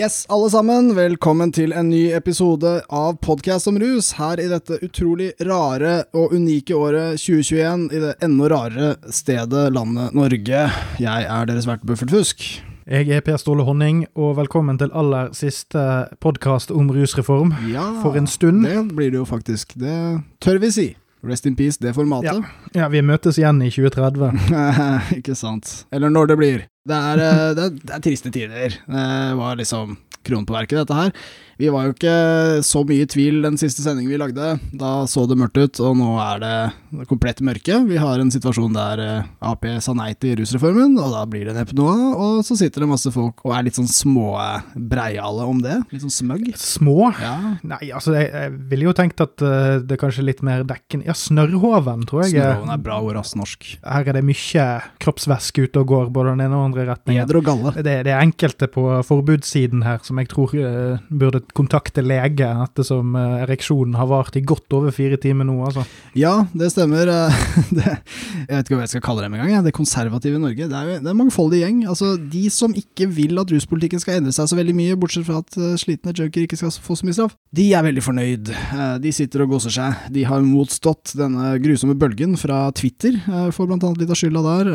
Yes, alle sammen, velkommen til en ny episode av Podcast om rus, her i dette utrolig rare og unike året 2021, i det enda rarere stedet landet Norge. Jeg er deres vert Buffert Fusk. Jeg er Per Ståle Honning, og velkommen til aller siste podkast om rusreform. Ja, For en stund. Det blir det jo faktisk. Det tør vi si. Rest in peace, det formatet. Ja, vi møtes igjen i 2030. Ikke sant. Eller når det blir. Det er, eh, det, det er triste tider. Det var liksom kronen på verket, dette her. Vi var jo ikke så mye i tvil den siste sendingen vi lagde. Da så det mørkt ut, og nå er det komplett mørke. Vi har en situasjon der eh, Ap sa nei til rusreformen, og da blir det neppe noe av. Og så sitter det masse folk og er litt sånn små breiale om det. Litt sånn smøgg. Små? Ja. Nei, altså, jeg, jeg ville jo tenkt at uh, det er kanskje litt mer dekken Ja, snørrhoven, tror jeg. Snørrhoven er bra ord, ass, norsk. Her er det mye kroppsvæske ute og går, både den ene og den andre retningen. Eder og galle. Det, det er enkelte på forbudssiden her som jeg tror uh, burde kontakte lege, ettersom uh, ereksjonen har vart i godt over fire timer nå, altså. Ja, det stemmer. det, jeg vet ikke hva jeg skal kalle dem engang. Det konservative Norge. Det er det er en mangfoldig gjeng. Altså, De som ikke vil at ruspolitikken skal endre seg så veldig mye, bortsett fra at uh, slitne junkier ikke skal få så mye straff, de er veldig fornøyd. De sitter og goser seg. De har motstått denne grusomme bølgen fra Twitter, får blant annet litt av skylda der,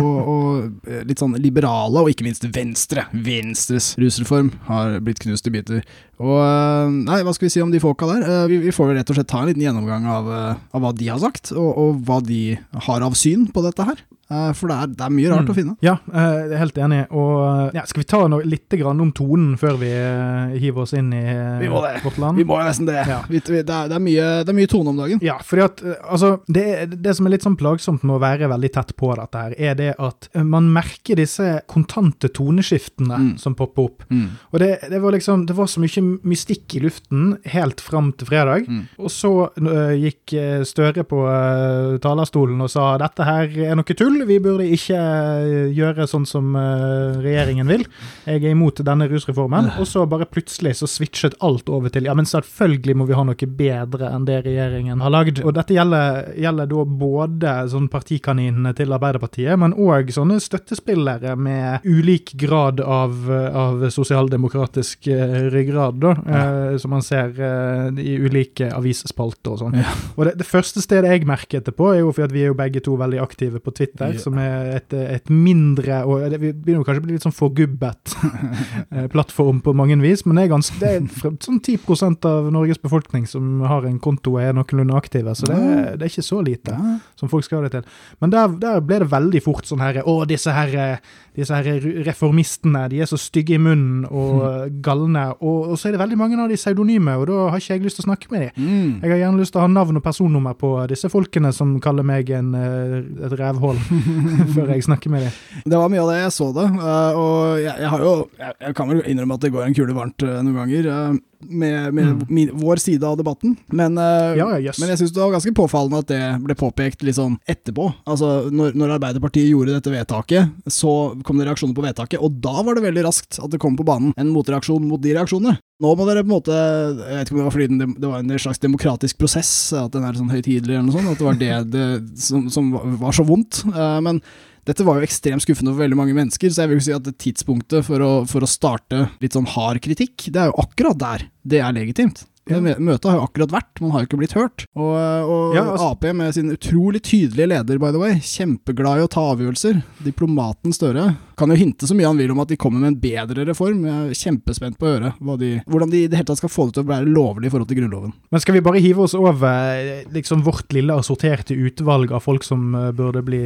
og, og litt sånn liberale, og ikke minst venstre. Venstres rusreform har blitt knust i biter. Og nei, hva skal vi si om de folka der? Vi, vi får rett og slett ta en liten gjennomgang av, av hva de har sagt, og, og, hva de har av syn på dette her. For det er, det er mye rart Mm. å finne. Ja, jeg er helt enig. Og ja, Skal vi ta noe, litt om tonen før vi eh, hiver oss inn i eh, Vi må det. vårt land? Vi må nesten det. Ja. Vi, det, er, det, er mye, det er mye tone om dagen. Ja, fordi at eh, altså, det, det som er litt sånn plagsomt med å være veldig tett på dette, her, er det at eh, man merker disse kontante toneskiftene Mm. som popper opp. Mm. Og det, det var liksom Det var så mye mystikk i luften helt fram til fredag. Mm. Og så uh, gikk Støre på uh, talerstolen og sa dette her er noe tull, vi burde ikke øh, gjøre sånn som øh, regjeringen vil. Jeg er imot denne rusreformen. Og så bare plutselig så switchet alt over til ja, men selvfølgelig må vi ha noe bedre enn det regjeringen har lagd. Og dette gjelder, gjelder da både sånn partikaninene til Arbeiderpartiet, men òg sånne støttespillere med ulik grad av, av sosialdemokratisk eh, ryggrad, da, ja. som man ser eh, i ulike avisspalter og sånn. Ja. Og det, det første stedet jeg merket det på, er jo fordi at vi er jo begge to veldig aktive på Twitter, Ja. som er et, et mindre og det, begynner kanskje å bli litt sånn forgubbet eh, plattform på mange vis, men det er, ganske, det er sånn 10% av Norges befolkning som har en konto og er noenlunde aktive, så det, det er ikke så lite som folk skal ha det til. Men der, der ble det veldig fort sånn her Å, disse her, disse her reformistene, de er så stygge i munnen og galne. Og, og så er det veldig mange av de pseudonyme, og da har ikke jeg lyst til å snakke med dem. Mm. Jeg har gjerne lyst til å ha navn og personnummer på disse folkene som kaller meg en, eh, et rævhull, før jeg snakker med dem. Det var mye av det jeg så det, eh, og jeg, jeg har jo jeg, jeg kan vel innrømme at det går en kule varmt eh, noen ganger eh, med, med Mm. min, vår side av debatten, men, uh, Ja, yes. men jeg syns det var ganske påfallende at det ble påpekt litt sånn etterpå. Altså, når, når Arbeiderpartiet gjorde dette vedtaket, så kom det reaksjoner på vedtaket, og da var det veldig raskt at det kom på banen en motreaksjon mot de reaksjonene. Nå må dere på en måte Jeg vet ikke om det var fordi den, det var en slags demokratisk prosess, at den er sånn høytidelig eller noe sånt, at det var det, det som, som var- var så vondt. Uh, men dette var jo ekstremt skuffende for veldig mange mennesker, så jeg vil jo si at tidspunktet for å, for å starte litt sånn hard kritikk, det er jo akkurat der. Det er legitimt. Ja. Møtet har jo akkurat vært, man har jo ikke blitt hørt. Og, og Ja, altså- Ap med sin utrolig tydelige leder, by the way, kjempeglad i å ta avgjørelser. Diplomaten Støre kan jo hinte så mye han vil om at de kommer med en bedre reform. Jeg er kjempespent på å høre de, hvordan de i det hele tatt skal få det til å være lovlig i forhold til Grunnloven. Men skal vi bare hive oss over eh, liksom vårt lille assorterte utvalg av folk som eh, burde bli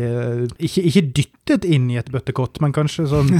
Ikke, ikke, ikke dyttet inn i et bøttekott, men kanskje sånn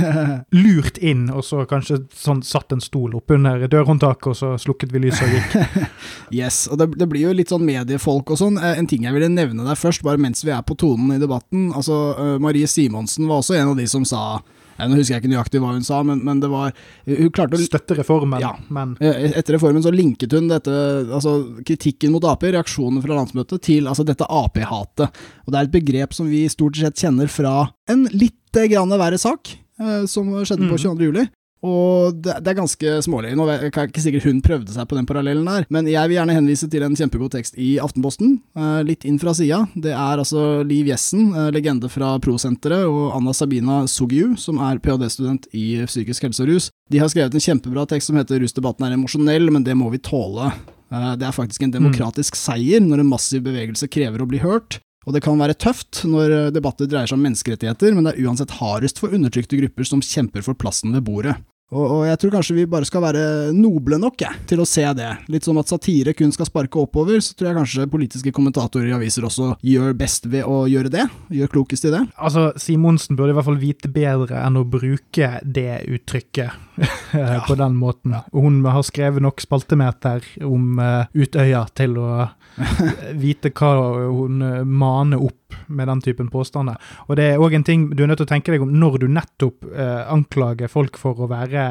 lurt inn, og så kanskje sånn satt en stol oppunder dørhåndtaket, og så slukket vi lyset og gikk. Yes, og det, det blir jo litt sånn mediefolk og sånn. Eh, En ting jeg ville nevne der først, bare mens vi er på tonen i debatten. Altså, eh, Marie Simonsen var også en av de som sa Nå husker jeg ikke nøyaktig hva hun sa, men, men det var Hun klarte å Støtte reformen, Ja. men Etter reformen så linket hun dette, altså kritikken mot Ap, reaksjonene fra landsmøtet, til altså dette Ap-hatet. Og det er et begrep som vi stort sett kjenner fra en litt grann verre sak, eh, som skjedde på Mm. 22. juli. Og det, det er ganske smålig. Nå er jeg ikke sikkert hun prøvde seg på den parallellen der, men jeg vil gjerne henvise til en kjempegod tekst i Aftenposten, eh, litt inn fra sida. Det er altså Liv Jessen, eh, legende fra Prosenteret, og Anna Sabina Sogiu, som er ph.d.-student i psykisk helse og rus. De har skrevet en kjempebra tekst som heter 'Rusdebatten er emosjonell, men det må vi tåle'. Eh, det er faktisk en demokratisk seier når en massiv bevegelse krever å bli hørt. Og det kan være tøft når debatter dreier seg om menneskerettigheter, men det er uansett hardest for undertrykte grupper som kjemper for plassen ved bordet. Og, og, jeg tror kanskje vi bare skal være noble nok jeg, til å se det. Litt som at satire kun skal sparke oppover, så tror jeg kanskje politiske kommentatorer i aviser også gjør best ved å gjøre det. Gjør klokest i det. Altså, Simonsen burde i hvert fall vite bedre enn å bruke det uttrykket ja. på den måten. Og Hun har skrevet nok spaltemeter om uh, Utøya til å vite hva hun uh, maner opp med den typen påstander. Og det er òg en ting du er nødt til å tenke deg om når du nettopp uh, anklager folk for å være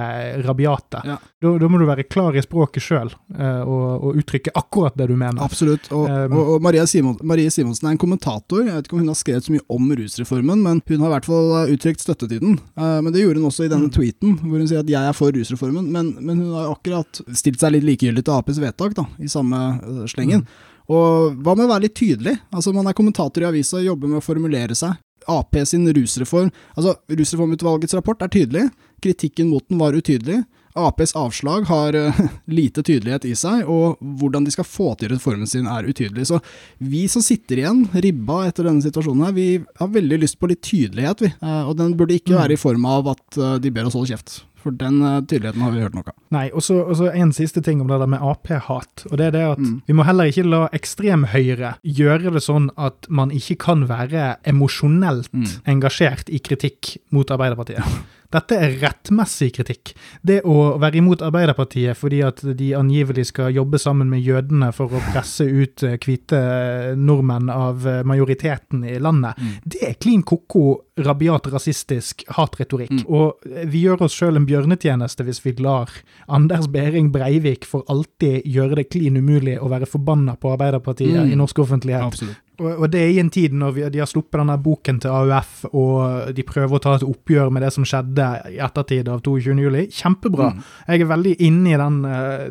rabiate. Ja. Da, da, må du være klar i språket sjøl og, og, uttrykke akkurat det du mener. Absolutt. Og, um, og, og Maria, Simon, Marie Simonsen er en kommentator. Jeg vet ikke om hun har skrevet så mye om rusreformen, men hun har i hvert fall uttrykt støtte til den. men det gjorde hun også i denne mm. tweeten, hvor hun sier at jeg er for rusreformen, men, men, hun har jo akkurat stilt seg litt likegyldig til Aps vedtak, da, i samme uh, slengen. Mm. Og hva med å være litt tydelig? Altså, Man er kommentator i avisa, jobber med å formulere seg. Ap sin rusreform Altså, Rusreformutvalgets rapport er tydelig, kritikken mot den var utydelig. Aps avslag har uh, lite tydelighet i seg, og hvordan de skal få til reformen sin er utydelig. Så vi som sitter igjen, ribba etter denne situasjonen her, vi har veldig lyst på litt tydelighet, vi. Uh, og den burde ikke mm. være i form av at uh, de ber oss holde kjeft. For den tydeligheten har vi hørt noe av. Nei, og så en siste ting om det der med Ap-hat. Og det er det at mm. vi må heller ikke la ekstremhøyre gjøre det sånn at man ikke kan være emosjonelt mm. engasjert i kritikk mot Arbeiderpartiet. Dette er rettmessig kritikk. Det å være imot Arbeiderpartiet fordi at de angivelig skal jobbe sammen med jødene for å presse ut eh, hvite eh, nordmenn av eh, majoriteten i landet, mm. det er klin ko-ko, rabiat rasistisk hatretorikk. Mm. Og vi gjør oss sjøl en bjørnetjeneste hvis vi lar Anders Behring Breivik for alltid gjøre det klin umulig å være forbanna på Arbeiderpartiet mm. i norsk offentlighet. Absolutt. Og, det er i en tid når vi, de har sluppet denne boken til AUF, og de prøver å ta et oppgjør med det som skjedde i ettertid av 22.07. Kjempebra. Mm. Jeg er veldig inne i den, eh,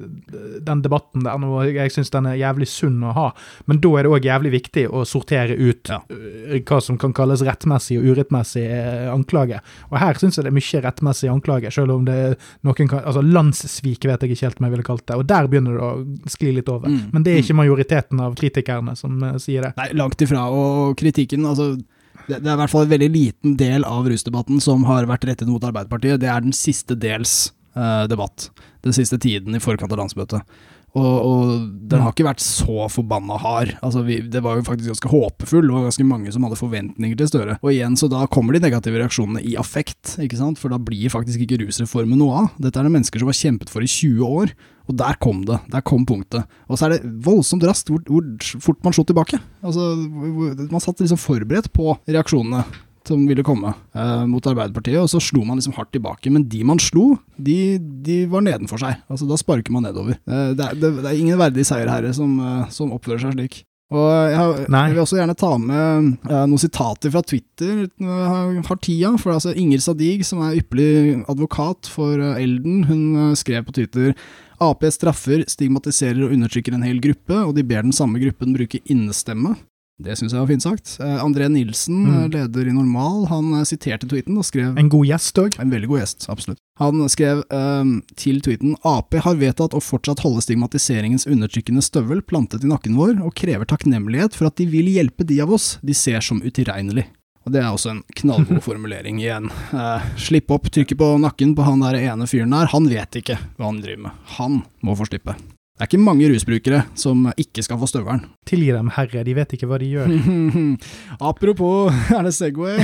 den debatten der nå, jeg syns den er jævlig sunn å ha. Men da er det òg jævlig viktig å sortere ut ja. Eh, hva som kan kalles rettmessig og urettmessig eh, anklage. Og her syns jeg det er mye rettmessig anklage, selv om det er noen kan, altså Landssvik vet jeg ikke helt om jeg ville kalt det, og der begynner det å skli litt over. Mm. Men det er ikke mm. majoriteten av kritikerne som sier det. Nei, langt ifra. Og kritikken, altså det, er i hvert fall en veldig liten del av rusdebatten som har vært rettet mot Arbeiderpartiet. Det er den siste dels uh, debatt. Den siste tiden i forkant av landsmøtet. Og, og, den har ikke vært så forbanna hard. Altså vi, det var jo faktisk ganske håpefull, og ganske mange som hadde forventninger til Støre. Og igjen, så da kommer de negative reaksjonene i affekt, ikke sant? for da blir faktisk ikke rusreformen noe av. Dette er det mennesker som har kjempet for i 20 år, og der kom det. Der kom punktet. Og så er det voldsomt raskt hvor, hvor fort man slo tilbake. Altså, man satt liksom forberedt på reaksjonene som ville komme eh, mot Arbeiderpartiet, og så slo man liksom hardt tilbake. Men de man slo, de, de var nedenfor seg. Altså Da sparker man nedover. Eh, det, er, det, det, er, ingen verdig seierherre som, eh, som oppfører seg slik. Og jeg, jeg, vil også gjerne ta med eh, noen sitater fra Twitter har, jeg har tida. For altså Inger Sadig, som er ypperlig advokat for uh, Elden, hun uh, skrev på Twitter Ap straffer, stigmatiserer og undertrykker en hel gruppe, og de ber den samme gruppen bruke innestemme. Det syns jeg var fint sagt. Eh, André Nilsen, mm. Eh, leder i Normal, han eh, siterte tweeten og skrev En god gjest òg? En veldig god gjest, absolutt. Han skrev um, til tweeten Ap har vedtatt å fortsatt holde stigmatiseringens undertrykkende støvel plantet i nakken vår, og krever takknemlighet for at de vil hjelpe de av oss de ser som utilregnelig. Og Det er også en knallgod formulering igjen. Uh, slipp opp, trykket på nakken på han der ene fyren der. Han vet ikke hva han driver med. Han må få slippe. Det er ikke mange rusbrukere som ikke skal få støvelen. Tilgi dem, herre, de vet ikke hva de gjør. Apropos, er det Segway?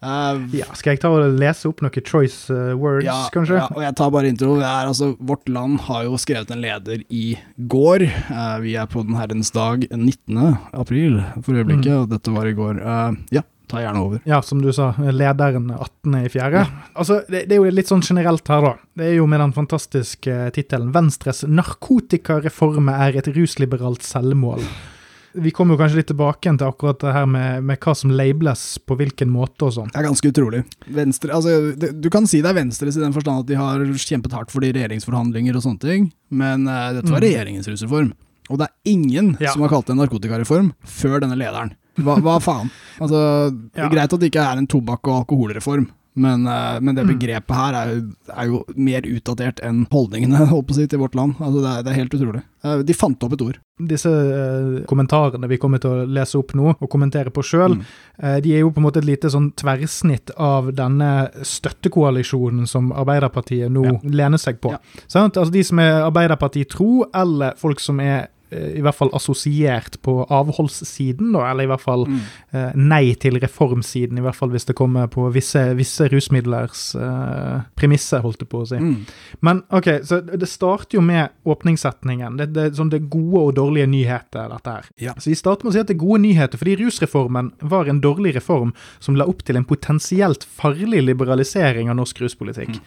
Uh, ja, skal jeg ta og lese opp noen choice uh, words, ja, kanskje? Ja, og jeg tar bare intro. Er, altså, Vårt Land har jo skrevet en leder i går. Uh, vi er på den herrens dag 19. april for øyeblikket, mm. og dette var i går. ja, Ta gjerne over. Ja, som du sa, lederen 18. i fjerde. Ja. Altså, det, det, er jo litt sånn generelt her, da. Det er jo med den fantastiske tittelen 'Venstres narkotikareforme er et rusliberalt selvmål'. Vi kommer jo kanskje litt tilbake til akkurat det her med, med hva som labels på hvilken måte og sånn. Det er ganske utrolig. Venstre, altså, det, du kan si det er Venstres i den forstand at de har kjempet hardt for de regjeringsforhandlinger og sånne ting, men uh, dette var Mm. regjeringens rusreform. Og det er ingen Ja. som har kalt det en narkotikareform før denne lederen. Hva, hva faen? Altså, det er greit at det ikke er en tobakk- og alkoholreform, men, eh, men det Mm. begrepet her er jo, er jo mer utdatert enn holdningene si, til vårt land. Altså, det, er, det er helt utrolig. Eh, de fant opp et ord. Disse eh, kommentarene vi kommer til å lese opp nå, og kommentere på sjøl, Mm. eh, de er jo på en måte et lite sånn tverrsnitt av denne støttekoalisjonen som Arbeiderpartiet nå Ja. lener seg på. Ja. Sant? Altså de som er Arbeiderpartiet tro, eller folk som er i hvert fall assosiert på avholdssiden, da, eller i hvert fall Mm. eh, nei til reformsiden, i hvert fall hvis det kommer på visse, visse rusmidlers eh, premisser, holdt jeg på å si. Mm. Men ok, så det starter jo med åpningssetningen. Det, det, sånn, det er gode og dårlige nyheter, dette her. Ja. Så vi starter med å si at det er gode nyheter, fordi rusreformen var en dårlig reform som la opp til en potensielt farlig liberalisering av norsk ruspolitikk.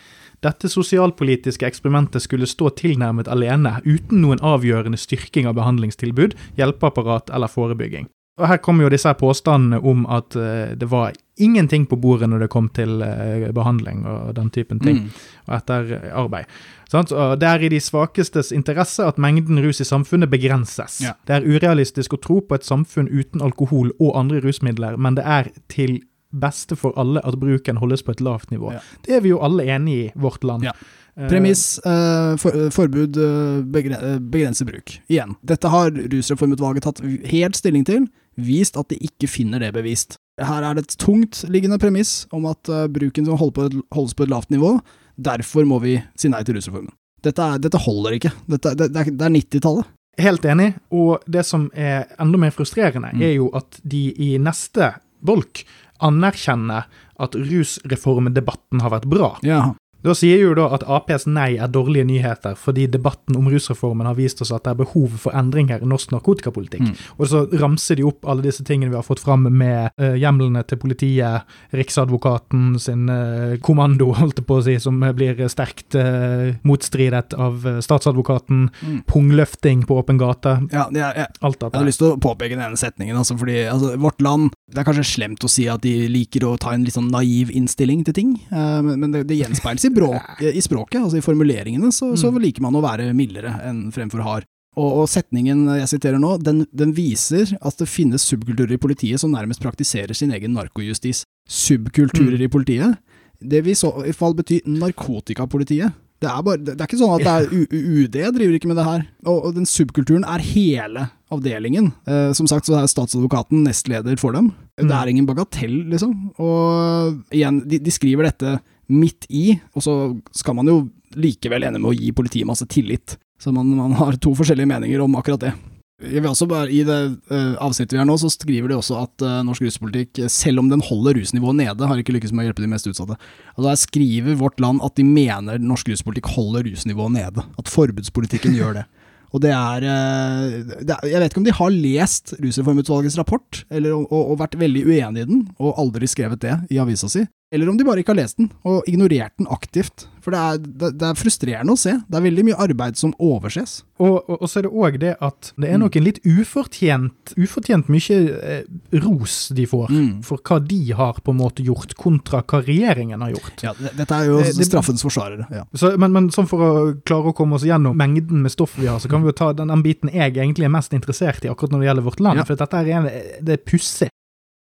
Dette sosialpolitiske eksperimentet skulle stå tilnærmet alene, uten noen avgjørende styrking av behandlingstilbud, hjelpeapparat eller forebygging. Og Her kommer jo disse påstandene om at eh, det var ingenting på bordet når det kom til eh, behandling og den typen ting Mm. og etter arbeid. Sant? Og det er i de svakestes interesse at mengden rus i samfunnet begrenses. Ja. Det er urealistisk å tro på et samfunn uten alkohol og andre rusmidler, men det er til beste for alle at bruken holdes på et lavt nivå. Ja. Det er vi jo alle enig i, vårt land. Ja. Eh, Premiss, eh, for, forbud, begren, eh, begrense bruk. Igjen, dette har Rusreformutvalget tatt helt stilling til, vist at de ikke finner det bevist. Her er det et tungtliggende premiss om at uh, bruken som holder på, et- holdes på et lavt nivå, derfor må vi si nei til rusreformen. Dette, er, dette holder ikke. Dette, det, det er, er 90-tallet. Helt enig, og det som er enda mer frustrerende, Mm. er jo at de i neste bolk anerkjenner at rusreformdebatten har vært bra. Ja. Da sier jo da at Aps nei er dårlige nyheter, fordi debatten om rusreformen har vist oss at det er behov for endringer i norsk narkotikapolitikk. Mm. Og så ramser de opp alle disse tingene vi har fått fram med uh, hjemlene til politiet, Riksadvokaten sin uh, kommando, holdt jeg på å si, som blir sterkt uh, motstridet av statsadvokaten, Mm. pungløfting på åpen gate, ja ja, ja. alt jeg har lyst til å påpeke den ene setningen, altså, fordi altså, vårt land Det er kanskje slemt å si at de liker å ta en litt sånn naiv innstilling til ting, men, men det, det gjenspeiles i, bråk, i språket, altså i formuleringene, så, så Mm. liker man å være mildere enn fremfor hard. Og, og setningen jeg siterer nå, den, den viser at det finnes subkulturer i politiet som nærmest praktiserer sin egen narkojustis. Subkulturer Mm. i politiet, det vil i så fall bety narkotikapolitiet. Det er, bare, det er ikke sånn at UD driver ikke med det her. Og, og den subkulturen er hele avdelingen. Eh, som sagt så er statsadvokaten nestleder for dem. Mm. Det er ingen bagatell, liksom. Og igjen, de, de skriver dette midt i, og så skal man jo likevel ende med å gi politiet masse tillit. Så man, man har to forskjellige meninger om akkurat det. Jeg vil også bare, I det uh, avsnittet vi har nå, så skriver de også at uh, norsk ruspolitikk, eh, selv om den holder rusnivået nede, har ikke lykkes med å hjelpe de mest utsatte. Altså Her skriver Vårt Land at de mener norsk ruspolitikk holder rusnivået nede. At forbudspolitikken gjør det. Og det er, det er Jeg vet ikke om de har lest Rusreformutvalgets rapport, eller, og, og vært veldig uenig i den, og aldri skrevet det i avisa si. Eller om de bare ikke har lest den, og ignorert den aktivt. For det er, det, det er frustrerende å se. Det er veldig mye arbeid som overses. Og, og, og så er det òg det at det er noen litt ufortjent, ufortjent mye eh, ros de får. Mm. For hva de har på en måte gjort, kontra hva regjeringen har gjort. Ja, det, dette er jo Eh, straffens forsvarere. Ja. Så, men, men sånn for å klare å komme oss gjennom mengden med stoff vi har, så kan vi jo ta den, den biten jeg egentlig er mest interessert i akkurat når det gjelder vårt land. Ja. For dette er, det er pussig.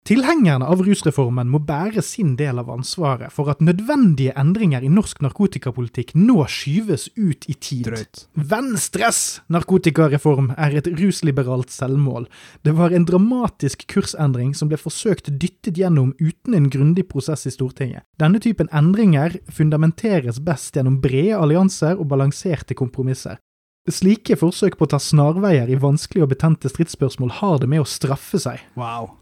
Tilhengerne av rusreformen må bære sin del av ansvaret for at nødvendige endringer i norsk narkotikapolitikk nå skyves ut i tid. Drøyt. Venstres narkotikareform er et rusliberalt selvmål. Det var en dramatisk kursendring som ble forsøkt dyttet gjennom uten en grundig prosess i Stortinget. Denne typen endringer fundamenteres best gjennom brede allianser og balanserte kompromisser. Slike forsøk på å ta snarveier i vanskelige og betente stridsspørsmål har det med å straffe seg. Wow.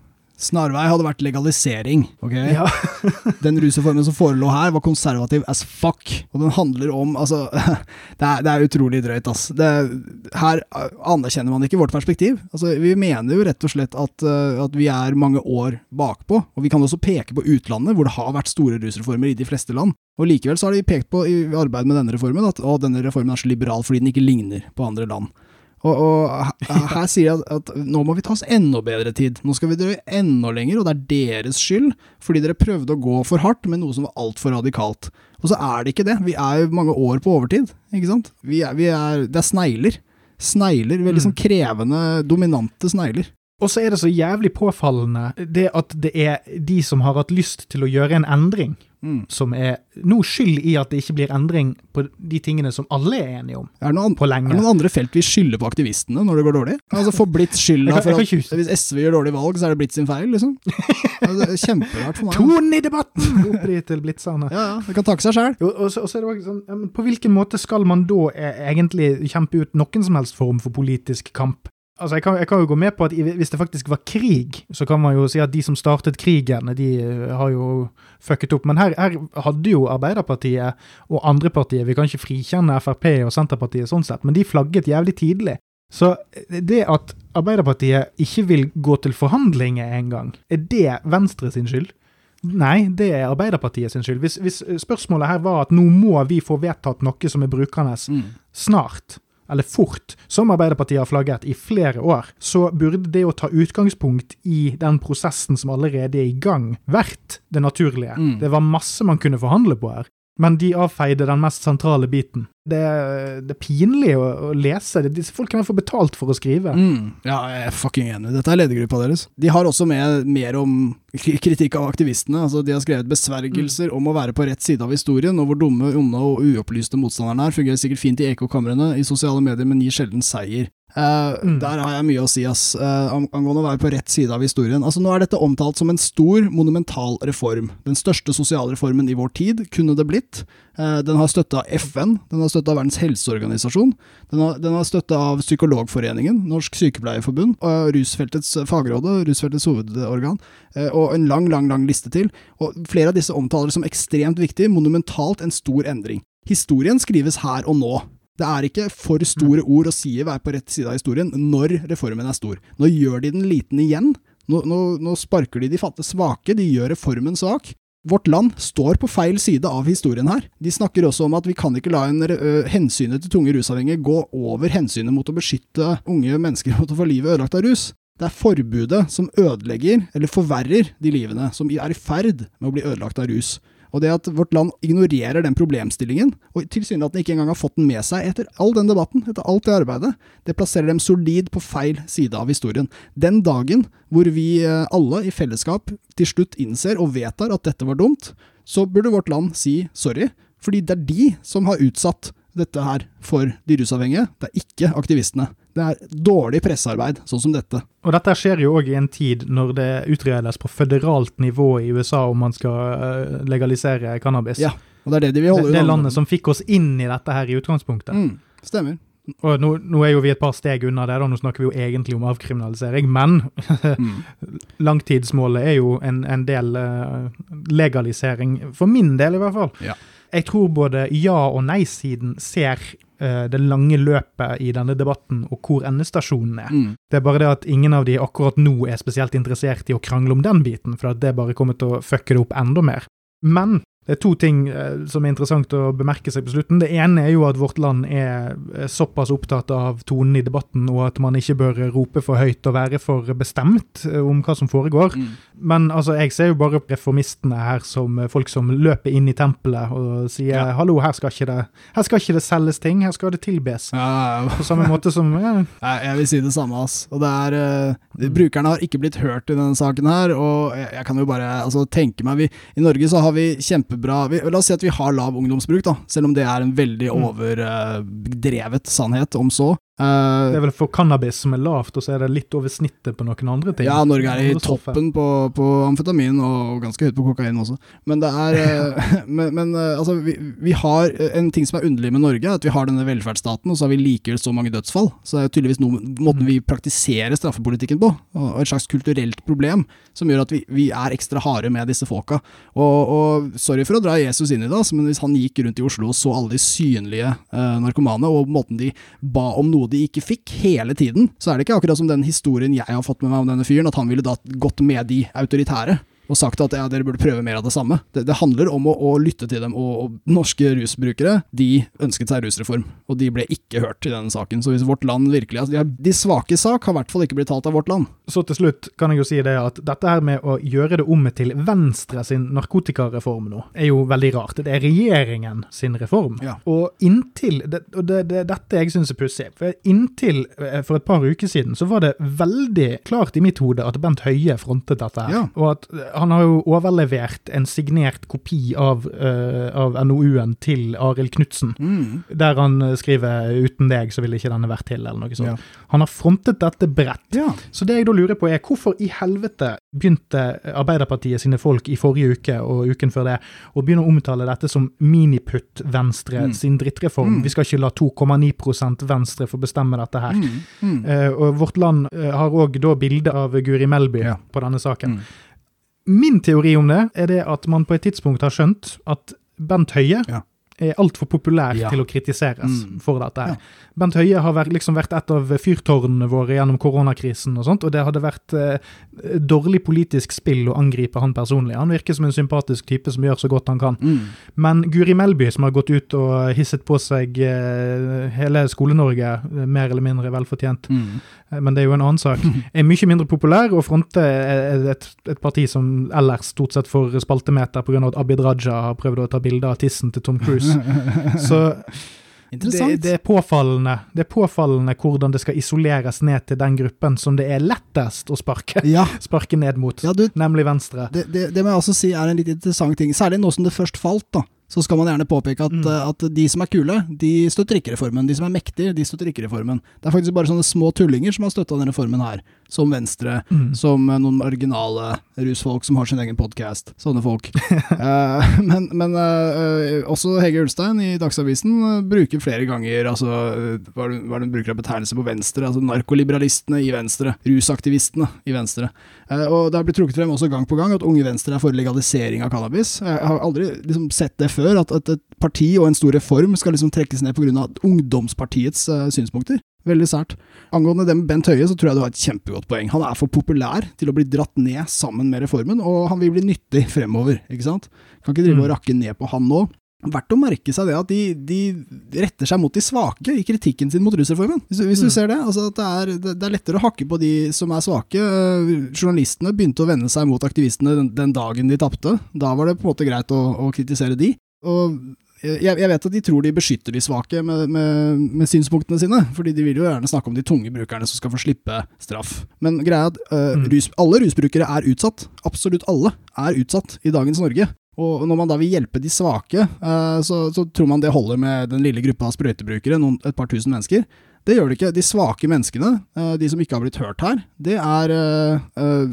Snarvei hadde vært legalisering. ok? Ja. Den rusreformen som forelå her, var konservativ as fuck. Og den handler om Altså, det er, det er utrolig drøyt, ass. Det, her anerkjenner man ikke vårt perspektiv. Altså, Vi mener jo rett og slett at, eh, at vi er mange år bakpå. Og vi kan også peke på utlandet, hvor det har vært store rusreformer i de fleste land. Og likevel så har de pekt på i arbeidet med denne reformen at å, denne reformen er så liberal fordi den ikke ligner på andre land. Og, og her sier jeg at, at nå må vi ta oss enda bedre tid. Nå skal vi dra enda lenger, og det er deres skyld, fordi dere prøvde å gå for hardt med noe som var altfor radikalt. Og så er det ikke det. Vi er jo mange år på overtid, ikke sant. Vi er, vi er, det er snegler. Snegler, veldig sånn krevende, dominante snegler. Og så er det så jævlig påfallende det at det er de som har hatt lyst til å gjøre en endring, Mm. som er nå skyld i at det ikke blir endring på de tingene som alle er enige om. Er det, noen, På lenge. er det noen andre felt vi skylder på aktivistene når det går dårlig? Altså Få blitt skylda for at hvis SV gjør dårlig valg, så er det blitt sin feil, liksom? Er kjemperart for meg. Tonen i debatten! Opp de til blitzerne. Ja, ja, det kan takke seg sjæl. Og, så, og så er det faktisk sånn, På hvilken måte skal man da eh, egentlig kjempe ut noen som helst form for politisk kamp? Altså, jeg kan, jeg kan jo gå med på at hvis det faktisk var krig, så kan man jo si at de som startet krigen, de eh, har jo fucket opp. Men her, her hadde jo Arbeiderpartiet og andre partier, vi kan ikke frikjenne Frp og Senterpartiet sånn sett, men de flagget jævlig tidlig. Så det at Arbeiderpartiet ikke vil gå til forhandlinger engang, er det Venstre sin skyld? Nei, det er Arbeiderpartiet sin skyld. Hvis, hvis spørsmålet her var at nå må vi få vedtatt noe som er brukende snart, eller fort, som Arbeiderpartiet har flagget i flere år, så burde det å ta utgangspunkt i den prosessen som allerede er i gang, vært det naturlige. Mm. Det var masse man kunne forhandle på her. Men de avfeide den mest sentrale biten. Det, det er pinlig å, å lese. Disse folkene får betalt for å skrive. Mm. Ja, jeg er fucking enig. Dette er ledergruppa deres. De har også med mer om kritikk av aktivistene. Altså, de har skrevet besvergelser om å være på rett side av historien, og hvor dumme, onde og uopplyste motstanderne er. Fungerer sikkert fint i ekkokamrene i sosiale medier, men gir sjelden seier. Uh, Mm. Der har jeg mye å si, ass, Uh, angående å være på rett side av historien. Altså, nå er dette omtalt som en stor, monumental reform. Den største sosialreformen i vår tid, kunne det blitt. Uh, Den har støtte av FN, den har støtte av Verdens helseorganisasjon, den har, den har støtte av Psykologforeningen, Norsk Sykepleierforbund, og Rusfeltets fagråde, Rusfeltets hovedorgan, eh, og en lang, lang, lang liste til. Og flere av disse omtaler det som ekstremt viktig, monumentalt, en stor endring. Historien skrives her og nå. Det er ikke for store ord å si være på rett side av historien når reformen er stor. Nå gjør de den liten igjen. Nå, nå, nå sparker de de fattige svake, de gjør reformen svak. Vårt land står på feil side av historien her. De snakker også om at vi kan ikke la en, ø, hensynet til tunge rusavhengige gå over hensynet mot å beskytte unge mennesker mot å få livet ødelagt av rus. Det er forbudet som ødelegger, eller forverrer, de livene som er i ferd med å bli ødelagt av rus. Og det at vårt land ignorerer den problemstillingen, og tilsynelatende ikke engang har fått den med seg etter all den debatten, etter alt det arbeidet, det plasserer dem solid på feil side av historien. Den dagen hvor vi eh, alle i fellesskap til slutt innser og vedtar at dette var dumt, så burde vårt land si sorry, fordi det er de som har utsatt dette her for de rusavhengige, det er ikke aktivistene. Det er dårlig pressearbeid, sånn som dette. Og dette skjer jo òg i en tid når det utredes på føderalt nivå i USA om man skal eh, legalisere cannabis. Ja, og det er det de vil holde det det landet som fikk oss inn i dette her i utgangspunktet. mm, Stemmer. Og nå, nå er jo vi et par steg unna det, da. nå snakker vi jo egentlig om avkriminalisering. Men Mm. langtidsmålet er jo en, en del eh, legalisering, for min del i hvert fall. Ja. Jeg tror både ja- og nei-siden ser det lange løpet i denne debatten, og hvor endestasjonen er. Mm. Det er bare det at ingen av de akkurat nå er spesielt interessert i å krangle om den biten, for at det bare kommer til å fucke det opp enda mer. Men det er to ting eh, som er interessant å bemerke seg på slutten. Det ene er jo at vårt land er eh, såpass opptatt av tonen i debatten, og at man ikke bør rope for høyt og være for bestemt eh, om hva som foregår. Mm. Men altså, jeg ser jo bare reformistene her som folk som løper inn i tempelet og sier Ja. hallo, her skal, ikke det, her skal ikke det selges ting, her skal det tilbes. Ja, På samme måte som ja, jeg vil si det samme, ass. Og det er eh, Brukerne har ikke blitt hørt i denne saken her, og jeg, jeg kan jo bare altså, tenke meg vi, I Norge så har vi kjempebra vi, La oss si at vi har lav ungdomsbruk, da, selv om det er en veldig Mm. overdrevet sannhet, om så. Eh, Det er vel for cannabis som er lavt, og så er det litt over snittet på noen andre ting. Ja, Norge er i toppen på, på amfetamin, og ganske høyt på kokain også. Men det er eh, Men, men eh, altså, vi, vi har En ting som er underlig med Norge, er at vi har denne velferdsstaten, og så har vi likevel så mange dødsfall. Så det er tydeligvis noe, måten vi praktiserer straffepolitikken på, og og et slags kulturelt problem, som gjør at vi, vi er ekstra harde med disse folka. Og, og sorry for å dra Jesus inn i det, altså, men hvis han gikk rundt i Oslo og så alle de synlige uh, narkomane, og måten de ba om noe de ikke fikk hele tiden, så er det ikke akkurat som den historien jeg har fått med meg om denne fyren, at han ville da gått med de autoritære. Og sagt at ja, dere burde prøve mer av det samme. Det, det handler om å, å, lytte til dem, og, og, norske rusbrukere de ønsket seg rusreform, og de ble ikke hørt i denne saken. Så hvis vårt land virkelig altså, De, de svake sak har i hvert fall ikke blitt talt av vårt land. Så til slutt kan jeg jo si det at dette her med å gjøre det om til Venstre sin narkotikareform nå, er jo veldig rart. Det er regjeringen sin reform. Ja. Og inntil det, Og det, det, dette jeg syns er pussig. For inntil eh, for et par uker siden så var det veldig klart i mitt hode at Bent Høie frontet dette her. Ja. Og at han har jo overlevert en signert kopi av, uh, av NOU-en til Arild Knutsen, mm. der han skriver 'uten deg så ville ikke denne vært til', eller noe sånt. Ja. Han har frontet dette bredt. Ja. Så det jeg da lurer på er, hvorfor i helvete begynte Arbeiderpartiet sine folk i forrige uke og uken før det å begynne å omtale dette som miniputt-Venstre Mm. sin drittreform? Mm. Vi skal ikke la 2,9 Venstre få bestemme dette her. Mm. Mm. Eh, og Vårt Land eh, har òg da bilde av Guri Melby Ja. på denne saken. Min teori om det er det at man på et tidspunkt har skjønt at Bent Høie Ja. Er altfor populær Ja. til å kritiseres Mm. for dette. her. Ja. Bent Høie har vært, liksom vært et av fyrtårnene våre gjennom koronakrisen, og sånt, og det hadde vært eh, dårlig politisk spill å angripe han personlig. Han virker som en sympatisk type som gjør så godt han kan. Mm. Men Guri Melby, som har gått ut og hisset på seg eh, hele Skole-Norge, eh, mer eller mindre velfortjent, Mm. eh, men det er jo en annen sak, er mye mindre populær og fronter eh, et, et parti som ellers stort sett får spaltemeter pga. at Abid Raja har prøvd å ta bilde av tissen til Tom Cruise. Så det, det, er påfallende, det er påfallende hvordan det skal isoleres ned til den gruppen som det er lettest å sparke, ja, sparke ned mot, ja, du, nemlig Venstre. det, det, det må jeg også si er en litt interessant ting. Særlig nå som det først falt, da. Så skal man gjerne påpeke at, Mm. eh, at de som er kule, de støtter ikke reformen. De som er mektige, de støtter ikke reformen. Det er faktisk bare sånne små tullinger som har støtta denne reformen her. Som Venstre, Mm. som eh, noen marginale rusfolk som har sin egen podkast. Sånne folk. uh, men men eh, også Hege Ulstein i Dagsavisen bruker flere ganger altså, hva er det hun bruker av betegnelse på Venstre? altså Narkoliberalistene i Venstre. Rusaktivistene i Venstre. Uh, og Det har blitt trukket frem også gang på gang at Unge Venstre er for legalisering av cannabis. Jeg har aldri liksom sett det før, at, at et parti og en stor reform skal liksom trekkes ned pga. ungdomspartiets synspunkter. Veldig sært. Angående det med Bent Høie, så tror jeg du har et kjempegodt poeng. Han er for populær til å bli dratt ned sammen med reformen, og han vil bli nyttig fremover, ikke sant? Kan ikke drive og Mm. rakke ned på han nå. Verdt å merke seg det at de, de retter seg mot de svake i kritikken sin mot rusreformen. Hvis, hvis du Mm. ser det. Altså at det, er, det, er lettere å hakke på de som er svake. Journalistene begynte å vende seg mot aktivistene den, den dagen de tapte. Da var det på en måte greit å, å kritisere de. Og jeg, jeg vet at de tror de beskytter de svake med, med, med synspunktene sine, fordi de vil jo gjerne snakke om de tunge brukerne som skal få slippe straff. Men greia er at uh, Mm. rus, alle rusbrukere er utsatt. Absolutt alle er utsatt i dagens Norge. Og når man da vil hjelpe de svake, uh, så, så tror man det holder med den lille gruppa av sprøytebrukere, noen, et par tusen mennesker. Det gjør det ikke. De svake menneskene, uh, de som ikke har blitt hørt her, det er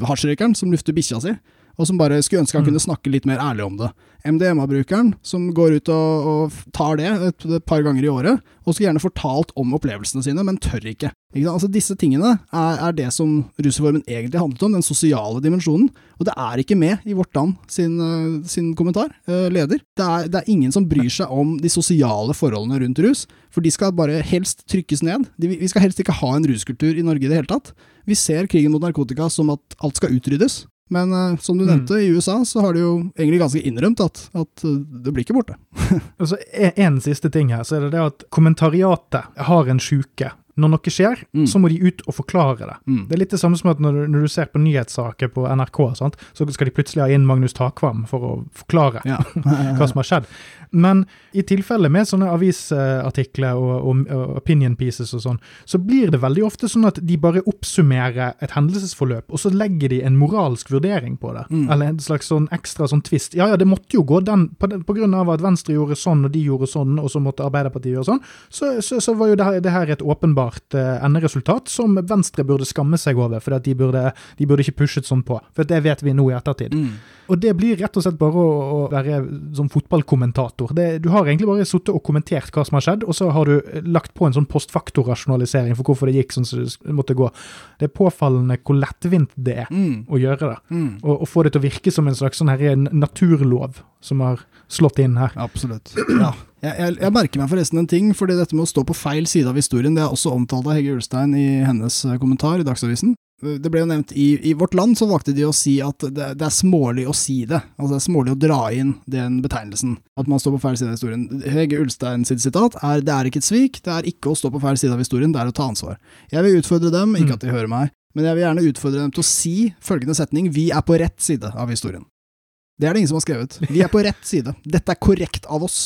hasjrøykeren som lufter bikkja si, og som bare skulle ønske han Mm. kunne snakke litt mer ærlig om det. MDMA-brukeren som går ut og, og tar det et, et par ganger i året, og skulle gjerne fortalt om opplevelsene sine, men tør ikke. ikke? Altså Disse tingene er, er det som rusreformen egentlig handlet om, den sosiale dimensjonen. Og det er ikke med i Vårt Land sin, eh, sin kommentar, eh, leder. Det er, det er ingen som bryr seg om de sosiale forholdene rundt rus, for de skal bare helst trykkes ned. De, vi skal helst ikke ha en ruskultur i Norge i det hele tatt. Vi ser krigen mot narkotika som at alt skal utryddes. Men uh, som du Mm. i USA så har de jo egentlig ganske innrømt at, at eh, det blir ikke borte. Altså, en, en siste ting her, så er det det at kommentariatet har en sjuke. Når noe skjer, Mm. så må de ut og forklare det. Mm. Det er litt det samme som at når du, når du ser på nyhetssaker på NRK, sant, så skal de plutselig ha inn Magnus Takvam for å forklare Ja. hva som har skjedd. Men i tilfelle med sånne avisartikler og, og, og opinion pieces og sånn, så blir det veldig ofte sånn at de bare oppsummerer et hendelsesforløp, og så legger de en moralsk vurdering på det. Mm. Eller en slags sånn ekstra sånn twist. Ja ja, det måtte jo gå den, på, den- på grunn av at Venstre gjorde sånn, og de gjorde sånn, og så måtte Arbeiderpartiet gjøre sånn, så, så, så var jo det her, det her et åpenbart uh, enderesultat som Venstre burde skamme seg over, for at de burde, de burde ikke pushet sånn på. For det vet vi nå i ettertid. Mm. Og det blir rett og slett bare å, være som fotballkommentator. Det, du har egentlig bare sittet og kommentert hva som har skjedd, og så har du eh, lagt på en sånn postfaktorrasjonalisering for hvorfor det gikk sånn som det måtte gå. Det er påfallende hvor lettvint det er Mm. å gjøre det. Mm. Og, og få det til å virke som en slags sånn her naturlov som har slått inn her. Absolutt. Ja. Jeg, jeg, jeg merker meg forresten en ting, fordi dette med å stå på feil side av historien, det er også omtalt av Hegge Ulstein i hennes eh, kommentar i Dagsavisen. Det ble jo nevnt i, i Vårt Land, så valgte de å si at det, det, er smålig å si det. Altså det er smålig å dra inn den betegnelsen. At man står på feil side av historien. Hege Ulstein sitt sitat er det er ikke et svik, det er ikke å stå på feil side av historien, det er å ta ansvar. Jeg vil utfordre dem, ikke at de hører meg, men jeg vil gjerne utfordre dem til å si følgende setning vi er på rett side av historien. Det er det ingen som har skrevet. Vi er på rett side. Dette er korrekt av oss.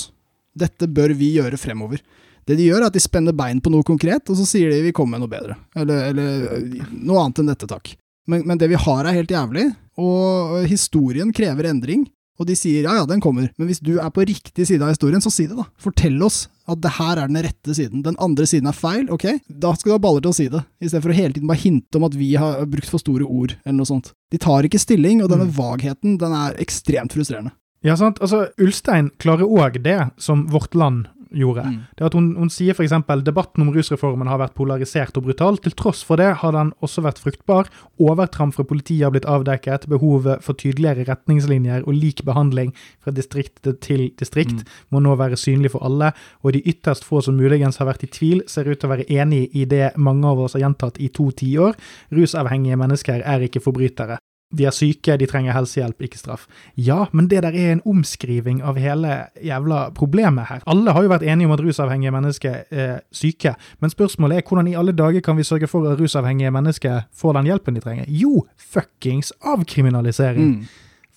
Dette bør vi gjøre fremover. Det de gjør, er at de spenner bein på noe konkret, og så sier de vi kommer med noe bedre. Eller, eller noe annet enn dette, takk. Men, men, det vi har er helt jævlig, og historien krever endring. Og de sier ja ja, den kommer, men hvis du er på riktig side av historien, så si det, da. Fortell oss at det her er den rette siden. Den andre siden er feil, ok? Da skal du ha baller til å si det, i stedet for å hele tiden bare hinte om at vi har brukt for store ord, eller noe sånt. De tar ikke stilling, og denne mm. vagheten, den er ekstremt frustrerende. Ja, sant. Altså, Ulstein klarer òg det som Vårt Land gjorde. Mm. Det at Hun, hun sier f.eks. debatten om rusreformen har vært polarisert og brutal. Til tross for det har den også vært fruktbar. Overtramp fra politiet har blitt avdekket. Behovet for tydeligere retningslinjer og lik behandling fra distrikt til distrikt mm. må nå være synlig for alle. Og de ytterst få som muligens har vært i tvil, ser ut til å være enig i det mange av oss har gjentatt i to tiår. Rusavhengige mennesker er ikke forbrytere. De er syke, de trenger helsehjelp, ikke straff. Ja, men det der er en omskriving av hele jævla problemet her. Alle har jo vært enige om at rusavhengige mennesker er syke, men spørsmålet er hvordan i alle dager kan vi sørge for at rusavhengige mennesker får den hjelpen de trenger? Jo, fuckings avkriminalisering. Mm.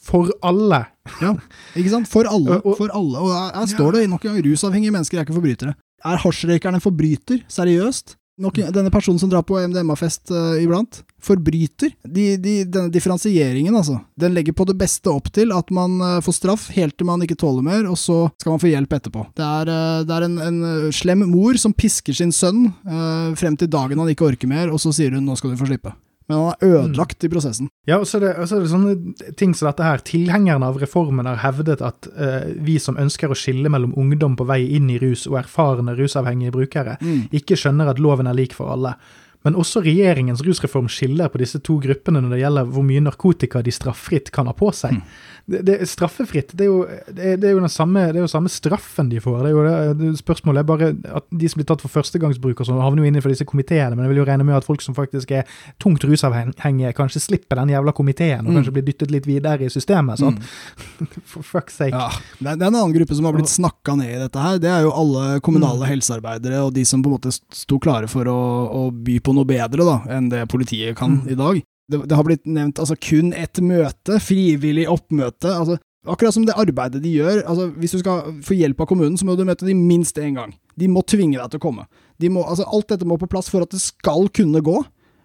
For alle. Ja, ikke sant? For alle. For alle. Og her, står det nok en gang rusavhengige mennesker er ikke forbrytere. Er hasjrøykeren en forbryter? Seriøst? Nok, denne personen som drar på MDMA-fest uh, iblant, forbryter. De, de, denne differensieringen, altså, den legger på det beste opp til at man uh, får straff helt til man ikke tåler mer, og så skal man få hjelp etterpå. Det er, uh, det er en, en, slem mor som pisker sin sønn frem til dagen han ikke orker mer, og så sier hun 'nå skal du få slippe' men han er ødelagt i prosessen. Ja, og så er, er det sånne ting som dette her. Tilhengerne av reformen har hevdet at uh, vi som ønsker å skille mellom ungdom på vei inn i rus og erfarne rusavhengige brukere, mm. ikke skjønner at loven er lik for alle. Men også regjeringens rusreform skiller på disse to gruppene når det gjelder hvor mye narkotika de straffritt kan ha på seg. Mm det, det, straffefritt. Det er, jo, det, det er jo den samme, det er jo samme straffen de får. Det er jo det, Spørsmålet er bare at de som blir tatt for førstegangsbruk, og sånn, havner jo innenfor disse komiteene. Men jeg vil jo regne med at folk som faktisk er tungt rusavhengige, kanskje slipper den jævla komiteen, og mm. kanskje blir dyttet litt videre i systemet. sånn. Mm. for fuck's sake. Ja, det er en annen gruppe som har blitt snakka ned i dette her. Det er jo alle kommunale mm. helsearbeidere og de som på en måte sto klare for å, å by på noe bedre da, enn det politiet kan mm. i dag det, det, har blitt nevnt altså, kun ett møte, frivillig oppmøte. altså Akkurat som det arbeidet de gjør. altså Hvis du skal få hjelp av kommunen, så må du møte dem minst én gang. De må tvinge deg til å komme. De må, altså Alt dette må på plass for at det skal kunne gå.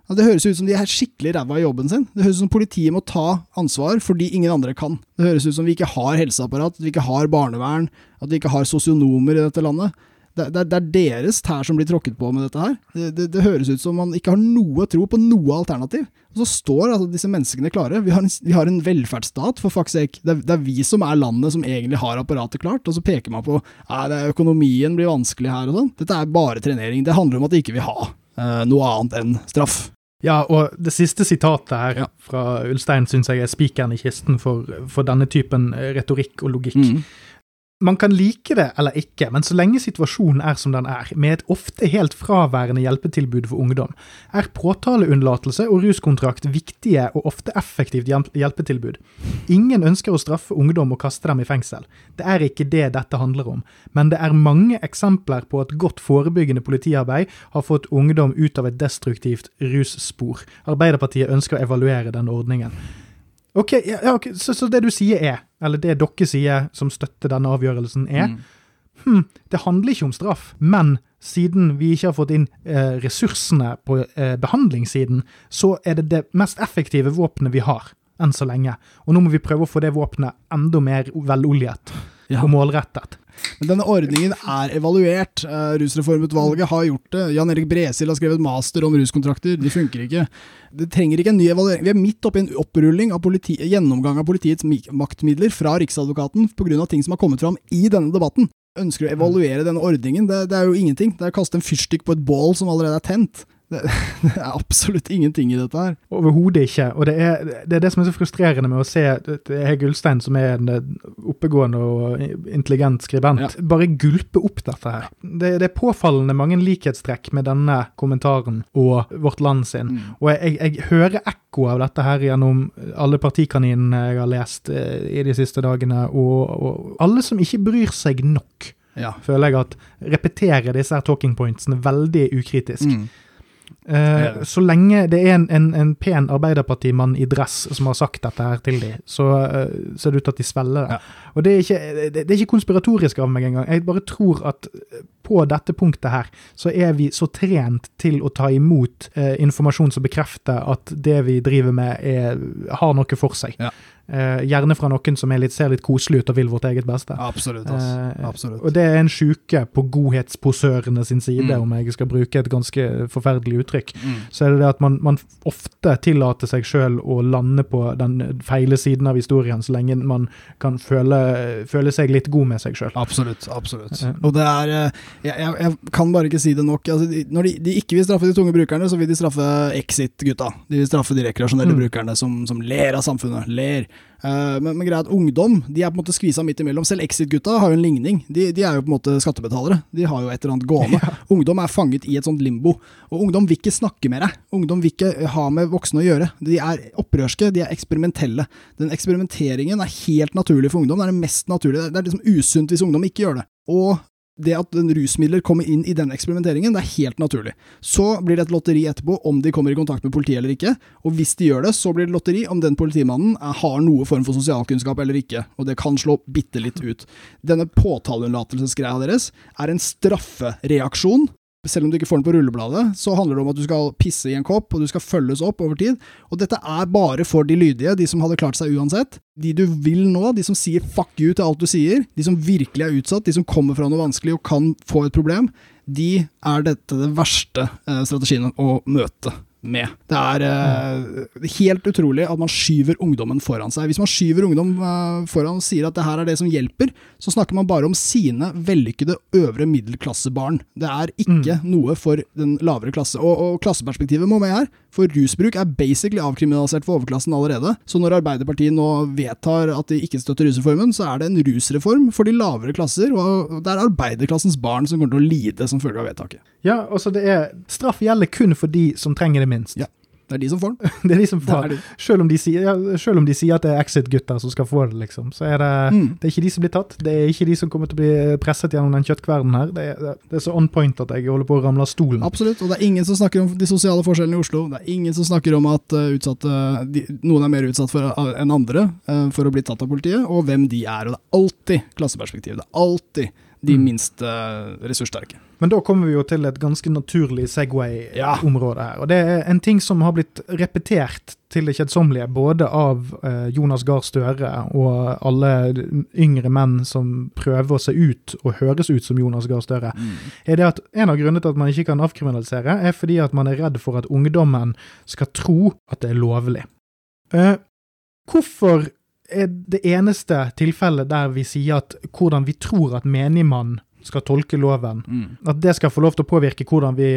Altså, det høres ut som de er skikkelig ræva i jobben sin. Det høres ut som politiet må ta ansvar fordi ingen andre kan. Det høres ut som vi ikke har helseapparat, at vi ikke har barnevern, at vi ikke har sosionomer i dette landet det, det, det, er deres tær som blir tråkket på med dette her. Det, det, høres ut som man ikke har noe tro på noe alternativ. Og så står altså disse menneskene klare. Vi har en, vi har en velferdsstat, for fuck's sake. Det, er vi som er landet som egentlig har apparatet klart, og så peker man på at økonomien blir vanskelig her og sånn. Dette er bare trenering. Det handler om at de ikke vil ha uh, noe annet enn straff. Ja, og det siste sitatet her ja. fra Ulstein syns jeg er spikeren i kisten for, for, denne typen retorikk og logikk. Mm. Man kan like det eller ikke, men så lenge situasjonen er som den er, med et ofte helt fraværende hjelpetilbud for ungdom, er påtaleunnlatelse og ruskontrakt viktige og ofte effektivt hjelpetilbud. Ingen ønsker å straffe ungdom og kaste dem i fengsel. Det er ikke det dette handler om, men det er mange eksempler på at godt forebyggende politiarbeid har fått ungdom ut av et destruktivt russpor. Arbeiderpartiet ønsker å evaluere den ordningen. Ok, ja, okay. Så, så, det du sier er, eller det dere sier som støtter denne avgjørelsen, er mm. hm, det handler ikke om straff, men siden vi ikke har fått inn eh, ressursene på eh, behandlingssiden, så er det det mest effektive våpenet vi har, enn så lenge. Og nå må vi prøve å få det våpenet enda mer veloljet ja. og målrettet. Men denne ordningen er evaluert. Uh, Rusreformutvalget har gjort det. Jan Erik Bresil har skrevet master om ruskontrakter. De funker ikke. Det trenger ikke en ny evaluering. Vi er midt oppi en opprulling av politi gjennomgang av politiets maktmidler fra Riksadvokaten pga. ting som har kommet fram i denne debatten. Ønsker å evaluere denne ordningen? Det, det er jo ingenting. Det er å kaste en fyrstikk på et bål som allerede er tent. Det, det er absolutt ingenting i dette her. Overhodet ikke. Og det er, det er, det som er så frustrerende med å se Hege Gullstein, som er en oppegående og intelligent skribent, ja. bare gulpe opp dette her. Det, det, er påfallende mange likhetstrekk med denne kommentaren og Vårt Land sin. Mm. Og jeg, jeg, hører ekko av dette her gjennom alle partikaninene jeg har lest eh, i de siste dagene, og, og alle som ikke bryr seg nok. Ja. Føler jeg at repeterer disse her talking pointsene veldig ukritisk. Mm. Uh, så lenge det er en, en, en pen Arbeiderpartimann i dress som har sagt dette her til dem, så uh, ser det ut til at de svelger det. Ja. Og det er, ikke, det, det er ikke konspiratorisk av meg engang. Jeg bare tror at på dette punktet her, så er vi så trent til å ta imot uh, informasjon som bekrefter at det vi driver med, er, har noe for seg. Ja. Uh, gjerne fra noen som litt, ser litt koselig ut og vil vårt eget beste. Absolutt, uh, Absolutt. Og det er en sjuke på godhetsposørene sin side, mm. om jeg skal bruke et ganske forferdelig uttrykk. Mm. Så er det det at man, man ofte tillater seg sjøl å lande på den feile siden av historien, så lenge man kan føle, føle seg litt god med seg sjøl. Absolutt. absolutt. Uh, og det er jeg, jeg, jeg, kan bare ikke si det nok. Altså, de, når de, de, ikke vil straffe de tunge brukerne, så vil de straffe Exit-gutta. De vil straffe de rekreasjonelle mm. brukerne som, som ler av samfunnet. Ler. Uh, men, men greit, ungdom de er på en måte skvisa midt imellom. Selv Exit-gutta har jo en ligning. De, de, er jo på en måte skattebetalere. De har jo et eller annet gående. Ja. Ungdom er fanget i et sånt limbo. Og ungdom vil ikke snakke med deg. Ungdom vil ikke ha med voksne å gjøre. De er opprørske, de er eksperimentelle. Den eksperimenteringen er helt naturlig for ungdom. Det er det mest naturlige. Det er liksom usunt hvis ungdom ikke gjør det. Og det at rusmidler kommer inn i den eksperimenteringen, det er helt naturlig. Så blir det et lotteri etterpå om de kommer i kontakt med politiet eller ikke, og hvis de gjør det, så blir det lotteri om den politimannen har noe form for sosialkunnskap eller ikke, og det kan slå bitte litt ut. Denne påtaleunnlatelsesgreia deres er en straffereaksjon selv om du ikke får den på rullebladet, så handler det om at du skal pisse i en kopp, og du skal følges opp over tid. Og dette er bare for de lydige, de som hadde klart seg uansett. De du vil nå, de som sier fuck you til alt du sier, de som virkelig er utsatt, de som kommer fra noe vanskelig og kan få et problem, de er dette den verste eh, strategien å møte med. Det er uh, helt utrolig at man skyver ungdommen foran seg. Hvis man skyver ungdom uh, foran og sier at det her er det som hjelper, så snakker man bare om sine vellykkede øvre middelklassebarn. Det er ikke mm. noe for den lavere klasse. Og, og, klasseperspektivet må med her, for rusbruk er basically avkriminalisert for overklassen allerede. Så når Arbeiderpartiet nå vedtar at de ikke støtter rusreformen, så er det en rusreform for de lavere klasser, og det er arbeiderklassens barn som kommer til å lide som følge av vedtaket. Ja, altså det er Straff gjelder kun for de som trenger det minst. Ja. Det er de som får den. det er de som får den. Selv, de sier, ja, selv om de sier at det er Exit-gutter som skal få det, liksom, så er det, mm. det er ikke de som blir tatt. Det er ikke de som kommer til å bli presset gjennom den kjøttkvernen her. Det er, det er, så on point at jeg holder på å ramle av stolen. Absolutt, og det er ingen som snakker om de sosiale forskjellene i Oslo. Det er ingen som snakker om at uh, utsatte, de, noen er mer utsatt uh, enn andre for å bli tatt av politiet, og hvem de er. Og det er alltid klasseperspektiv. Det er alltid de mm. minst ressurssterke. Men da kommer vi jo til et ganske naturlig Segway-område her. Og det er en ting som har blitt repetert til det kjedsommelige, både av eh, Jonas Gahr Støre og alle yngre menn som prøver å se ut og høres ut som Jonas Gahr Støre, mm. er det at en av grunnene til at man ikke kan avkriminalisere, er fordi at man er redd for at ungdommen skal tro at det er lovlig. Uh, hvorfor er det eneste tilfellet der vi sier at hvordan vi tror at menigmann skal tolke loven. Mm. At det skal få lov til å påvirke hvordan vi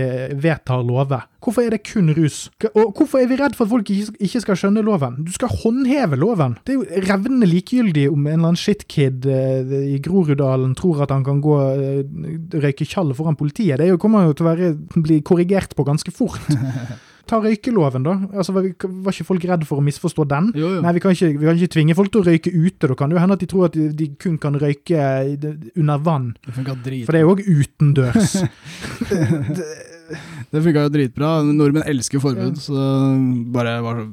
vedtar lover. Hvorfor er det kun rus? Og hvorfor er vi redd for at folk ikke skal skjønne loven? Du skal håndheve loven. Det er jo revnende likegyldig om en eller annen shitkid uh, i Groruddalen tror at han kan gå uh, røyke tjall foran politiet. Det kommer jo til å være, bli korrigert på ganske fort. Ta røykeloven, da. Altså, var, var, ikke folk redd for å misforstå den? Jo, jo. Nei, vi kan, ikke, vi kan, ikke, tvinge folk til å røyke ute. Da kan det jo hende at de tror at de, de kun kan røyke under vann. Det For det er jo òg utendørs. det funka jo dritbra. Nordmenn elsker forbud, så bare, bare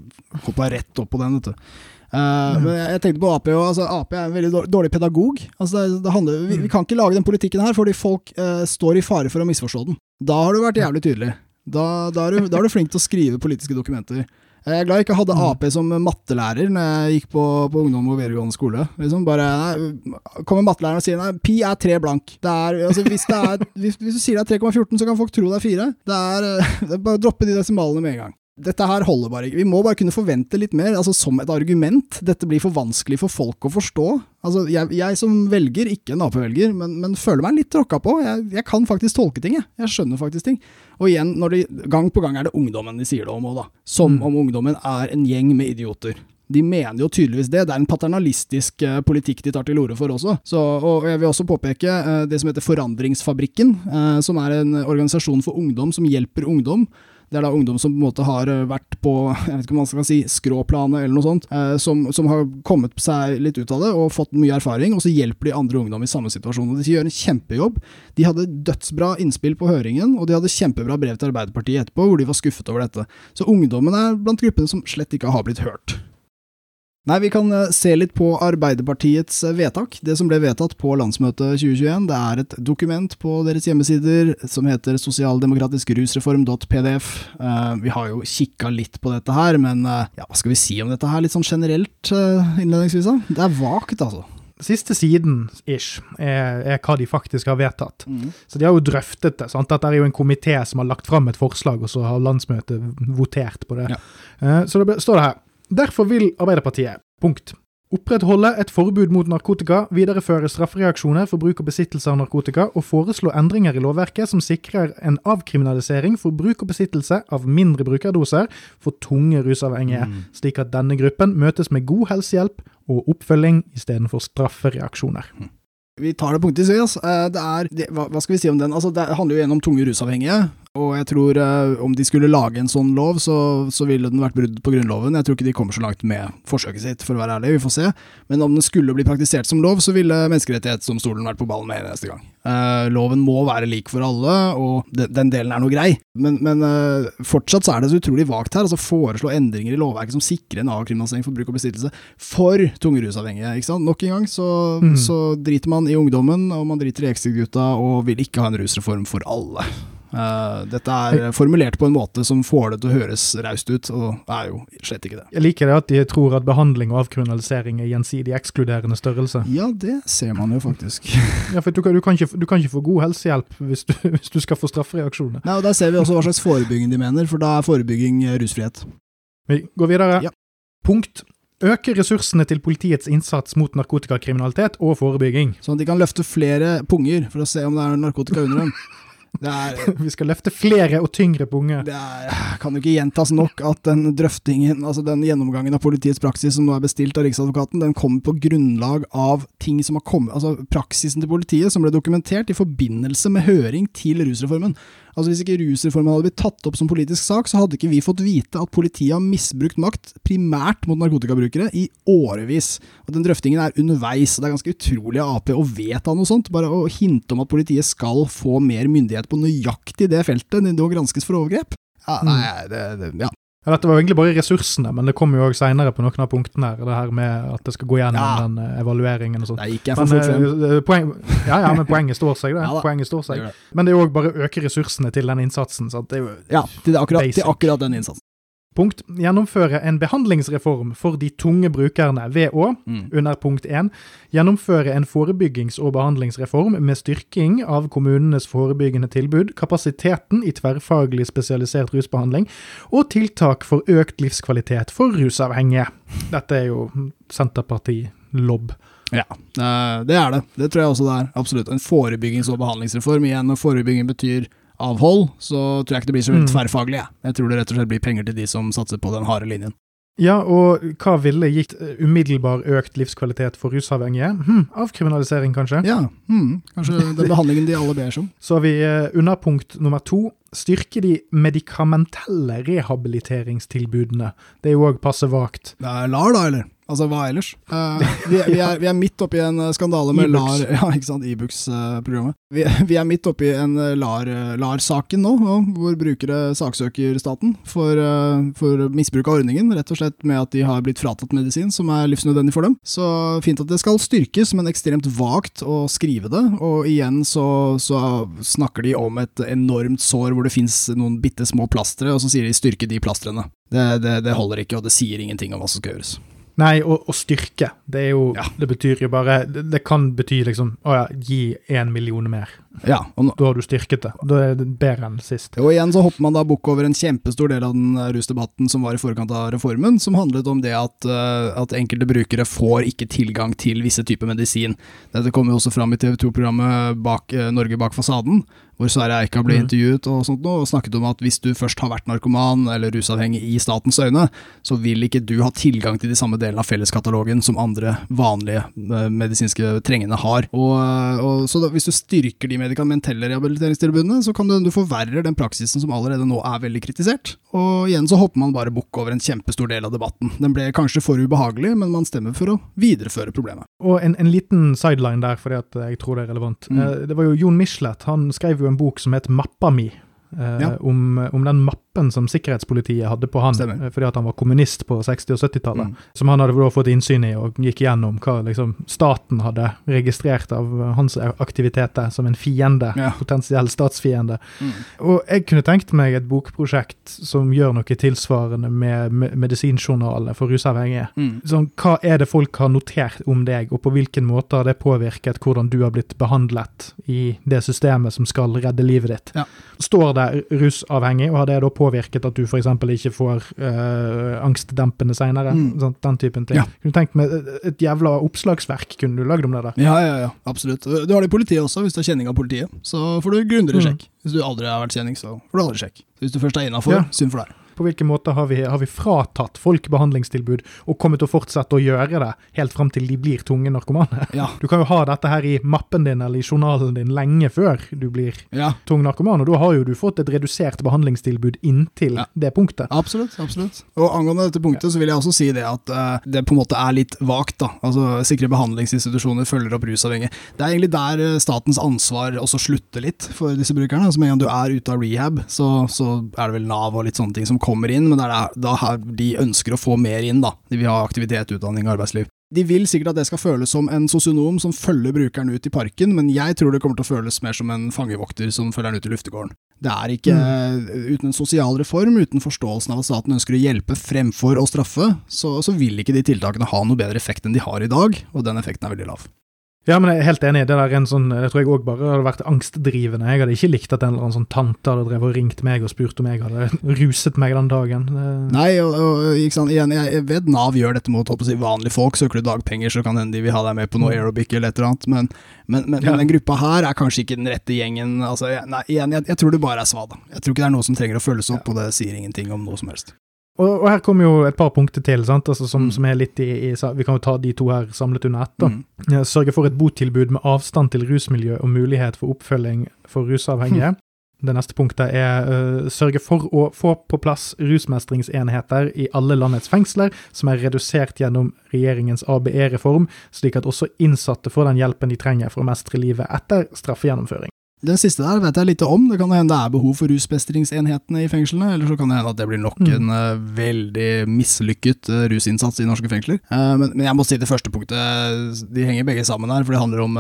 hoppa rett opp på den, vet du. Uh, men jeg, tenkte på Ap. Altså, Ap er en veldig dårlig pedagog. Altså, det, det handler, vi, vi, kan ikke lage den politikken her fordi folk uh, står i fare for å misforstå den. Da har du vært jævlig tydelig. Da, da, er du, da, er du, flink til å skrive politiske dokumenter. Jeg er glad jeg ikke hadde mm. Ap som mattelærer når jeg gikk på, på ungdom og videregående skole. Liksom bare, nei, kommer mattelæreren og sier nei, pi er tre blank. Er, altså, hvis, er, hvis, hvis, du sier det er 3,14, så kan folk tro det er fire. Det er, det er bare å droppe de desimalene med en gang. Dette her holder bare ikke. Vi må bare kunne forvente litt mer, altså som et argument. Dette blir for vanskelig for folk å forstå. Altså, jeg, jeg som velger, ikke en Ap-velger, men, men, føler meg litt tråkka på. Jeg, jeg, kan faktisk tolke ting, jeg. Jeg skjønner faktisk ting. Og igjen, når de, gang på gang er det ungdommen de sier det om òg, da. Som mm. om ungdommen er en gjeng med idioter. De mener jo tydeligvis det. Det er en paternalistisk uh, politikk de tar til orde for også. Så, og jeg vil også påpeke uh, det som heter Forandringsfabrikken, uh, som er en organisasjon for ungdom som hjelper ungdom det er da ungdom som på en måte har eh, vært på jeg vet ikke om man skal si, skråplanet eller noe sånt, eh, som, som, har kommet seg litt ut av det og fått mye erfaring, og så hjelper de andre ungdom i samme situasjon. og De gjør en kjempejobb. De hadde dødsbra innspill på høringen, og de hadde kjempebra brev til Arbeiderpartiet etterpå hvor de var skuffet over dette. Så ungdommen er blant gruppene som slett ikke har blitt hørt. Nei, vi kan eh, se litt på Arbeiderpartiets eh, vedtak. Det som ble vedtatt på landsmøtet 2021. Det er et dokument på deres hjemmesider som heter sosialdemokratisk rusreform.pdf. Uh, vi har jo kikka litt på dette her, men ja, hva skal vi si om dette her litt sånn generelt innledningsvis? da? Det er vagt, altså. Siste siden ish, er, er, hva de faktisk har vedtatt. Mm. Så de har jo drøftet det. sant? Dette er jo en komité som har lagt fram et forslag, og så har landsmøtet votert på det. Ja. så det står det her. Derfor vil Arbeiderpartiet punkt. Opprettholde et forbud mot narkotika, videreføre straffereaksjoner for bruk og besittelse av narkotika, og foreslå endringer i lovverket som sikrer en avkriminalisering for bruk og besittelse av mindre brukerdoser for tunge rusavhengige, mm. slik at denne gruppen møtes med god helsehjelp og oppfølging istedenfor straffereaksjoner. Mm. Vi tar det punktet i det er, det, hva, hva, skal vi si om den? Altså, det handler jo igjen om tunge rusavhengige. Og jeg tror eh, om de skulle lage en sånn lov, så, så ville den vært brudd på Grunnloven. Jeg tror ikke de kommer så langt med forsøket sitt, for å være ærlig. Vi får se. Men om den skulle bli praktisert som lov, så ville Menneskerettighetsdomstolen vært på ballen med en eneste gang. Eh, loven må være lik for alle, og de, den delen er noe grei. Men, men eh, fortsatt så er det så utrolig vagt her. altså Foreslå endringer i lovverket som sikrer en avkriminalisering for bruk og besittelse for tunge rusavhengige. ikke sant? Nok en gang så, mm. så driter man i ungdommen, og man driter i ekstragutta, og vil ikke ha en rusreform for alle. Uh, dette er formulert på en måte som får det til å høres raust ut, og det er jo slett ikke det. Jeg liker det at de tror at behandling og avkriminalisering er gjensidig ekskluderende størrelse. Ja, det ser man jo faktisk. ja, for du kan, du, kan ikke, du kan, ikke, få god helsehjelp hvis du, hvis du skal få straffereaksjoner. Nei, og Der ser vi også hva slags forebygging de mener, for da er forebygging eh, rusfrihet. Vi går videre. Ja. Punkt øke ressursene til politiets innsats mot narkotikakriminalitet og forebygging. Sånn at de kan løfte flere punger for å se om det er narkotika under dem. Er, vi skal løfte flere og tyngre punger. Det er, kan jo ikke gjentas nok at den drøftingen, altså den gjennomgangen av politiets praksis som nå er bestilt av Riksadvokaten, den kommer på grunnlag av ting som har kommet, altså praksisen til politiet som ble dokumentert i forbindelse med høring til rusreformen. Altså Hvis ikke rusreformen hadde blitt tatt opp som politisk sak, så hadde ikke vi fått vite at politiet har misbrukt makt, primært mot narkotikabrukere, i årevis. Og Den drøftingen er underveis. og Det er ganske utrolig av Ap å vedta noe sånt. Bare å hinte om at politiet skal få mer myndighet på nøyaktig det feltet det granskes for overgrep. Ja, nei, det, det, ja. Ja, dette var egentlig bare ressursene, men det kommer jo òg seinere på noen av punktene her. Det her med at det skal gå gjennom ja. den uh, evalueringen og sånn. Det gikk jeg for fort frem. Poeng, ja, ja, men poenget står seg, det. Ja, poenget står seg. Men det er òg bare å øke ressursene til den innsatsen. Så det er jo ja, til, akkurat, til akkurat den innsatsen. Punkt. Gjennomføre en behandlingsreform for de tunge brukerne ved å, mm. under punkt 1, gjennomføre en forebyggings- og behandlingsreform med styrking av kommunenes forebyggende tilbud, kapasiteten i tverrfaglig spesialisert rusbehandling og tiltak for økt livskvalitet for rusavhengige. Dette er jo Senterparti-lobb. Ja, det er det. Det tror jeg også det er. Absolutt. En forebyggings- og behandlingsreform. Igjen, og forebygging betyr avhold, så tror jeg ikke det blir så mm. tverrfaglig. Jeg. jeg tror det rett og slett blir penger til de som satser på den harde linjen. Ja, og hva ville gitt eh, umiddelbar økt livskvalitet for rusavhengige? Hm, avkriminalisering, kanskje? Ja, hm, kanskje den behandlingen de alle ber om. Så har vi under punkt nummer to. Styrke de medikamentelle rehabiliteringstilbudene. Det er jo òg passe vagt. Det er LAR, da, eller? Altså, hva ellers? Uh, vi, vi, er, vi, er, midt oppi en eh, skandale med e LAR Ja, ikke sant, Ibux-programmet. E vi, vi, er midt oppi en eh, LAR-saken LAR nå, hvor brukere saksøker staten for, for, misbruk av ordningen. Rett og slett med at de har blitt fratatt medisin som er livsnødvendig for dem. Så fint at det skal styrkes, men ekstremt vagt å skrive det. Og igjen så, så snakker de om et enormt sår hvor det fins noen bitte små plastre, og så sier de styrke de plastrene. Det, det, det holder ikke, og det sier ingenting om hva som skal gjøres. Nei, og, og styrke. Det er jo Ja. Det betyr jo bare Det, det kan bety liksom Å ja, gi én million mer. Ja, og, nå, Da har du styrket det. Da er det bedre enn sist. og igjen så hopper man da bukk over en kjempestor del av den eh, rusdebatten som var i forkant av reformen, som handlet om det at, eh, at enkelte brukere får ikke tilgang til visse typer medisin. Dette kom jo også fram i TV 2-programmet bak, eh, Norge bak fasaden, hvor Sverre Eika ble Mhm. intervjuet og sånt noe, og snakket om at hvis du først har vært narkoman eller rusavhengig i statens øyne, så vil ikke du ha tilgang til de samme delene av felleskatalogen som andre vanlige medisinske trengende har. Og, og, så da, hvis du styrker de medikamentelle rehabiliteringstilbudene, så kan du, du forverre den praksisen som allerede nå er veldig kritisert. Og igjen så hopper man bare bukk over en kjempestor del av debatten. Den ble kanskje for ubehagelig, men man stemmer for å videreføre problemet. Og en, en liten sideline der, fordi at jeg tror det er relevant. Mm. Eh, det var jo Jon Michelet. Han skrev jo en bok som het Mappa mi. eh, Ja. om, om den mappen som sikkerhetspolitiet hadde på han Stemmer. eh, fordi at han var kommunist på 60- og 70-tallet. Mm. Som han hadde da fått innsyn i og gikk gjennom hva liksom, staten hadde registrert av hans aktiviteter som en fiende. Ja. Potensiell statsfiende. Mm. Og jeg kunne tenkt meg et bokprosjekt som gjør noe tilsvarende med me- medisinjournalene for rusavhengige. Mm. Sånn, hva er det folk har notert om deg, og på hvilken måte har det påvirket hvordan du har blitt behandlet i det systemet som skal redde livet ditt? Ja. Står det rusavhengig, og har det da påvirket at du f.eks. ikke får øh, angstdempende seinere? Mm. Sånn, den typen ting. Ja. Kunne tenkt med et jævla oppslagsverk kunne du lagd om det? der. Ja, ja, ja, absolutt. Du har det i politiet også, hvis du har kjenning av politiet. Så får du grundigere Mm. sjekk. Hvis du aldri har vært kjenning, så får du aldri sjekk. Hvis du først er innafor, Ja. synd for deg. På hvilken måte har vi, har vi fratatt folk behandlingstilbud, og kommer til å fortsette å gjøre det helt fram til de blir tunge narkomane? Ja, Du kan jo ha dette her i mappen din eller i journalen din lenge før du blir ja, tung narkoman, og da har jo du fått et redusert behandlingstilbud inntil Ja. det punktet. absolutt. absolutt. Og angående dette punktet, så vil jeg også si det at uh, det på en måte er litt vagt, da. Altså, sikre behandlingsinstitusjoner følger opp rusavhengige. Det er egentlig der eh, statens ansvar også slutter litt for disse brukerne. Altså, med en gang du er ute av rehab, så, så er det vel Nav og litt sånne ting som kommer inn, men det er da her de ønsker å få mer inn, da. De vil ha aktivitet, utdanning, arbeidsliv. De vil sikkert at det skal føles som en sosionom som følger brukeren ut i parken, men jeg tror det kommer til å føles mer som en fangevokter som følger han ut i luftegården. Det er ikke Uten en sosial reform, uten forståelsen av at staten ønsker å hjelpe fremfor å straffe, så, så vil ikke de tiltakene ha noe bedre effekt enn de har i dag, og den effekten er veldig lav. Ja, men jeg er helt enig. Det der er en sånn, det tror jeg òg bare hadde vært angstdrivende. Jeg hadde ikke likt at en eller annen sånn tante hadde drevet og ringt meg og spurt om jeg hadde ruset meg den dagen. Det- Nei, og, og igjen, jeg jeg vet Nav gjør dette mot si, vanlige folk. Søker du dagpenger, så kan hende de vil ha deg med på noe aerobic eller et eller annet, men, men, men, Ja. men den gruppa her er kanskje ikke den rette gjengen. Altså, jeg, nei, igjen, jeg, jeg tror det bare er svada. Jeg tror ikke det er noe som trenger å følges opp, og det sier ingenting om noe som helst. Og, og her kommer jo et par punkter til? Altså, som, Mm. som er litt i, i Vi kan jo ta de to her samlet under ett. Mm. Sørge for et botilbud med avstand til rusmiljø og mulighet for oppfølging for rusavhengige. Det neste punktet er uh, sørge for å få på plass rusmestringsenheter i alle landets fengsler, som er redusert gjennom regjeringens ABE-reform, slik at også innsatte får den hjelpen de trenger for å mestre livet etter straffegjennomføring. Den siste der vet jeg lite om. Det kan hende det er behov for rusmestringsenhetene i fengslene, eller så kan det hende at det blir nok Mm. en eh, veldig mislykket eh, rusinnsats i norske fengsler. Eh, men, men jeg må si det første punktet, de henger begge sammen her, for det handler om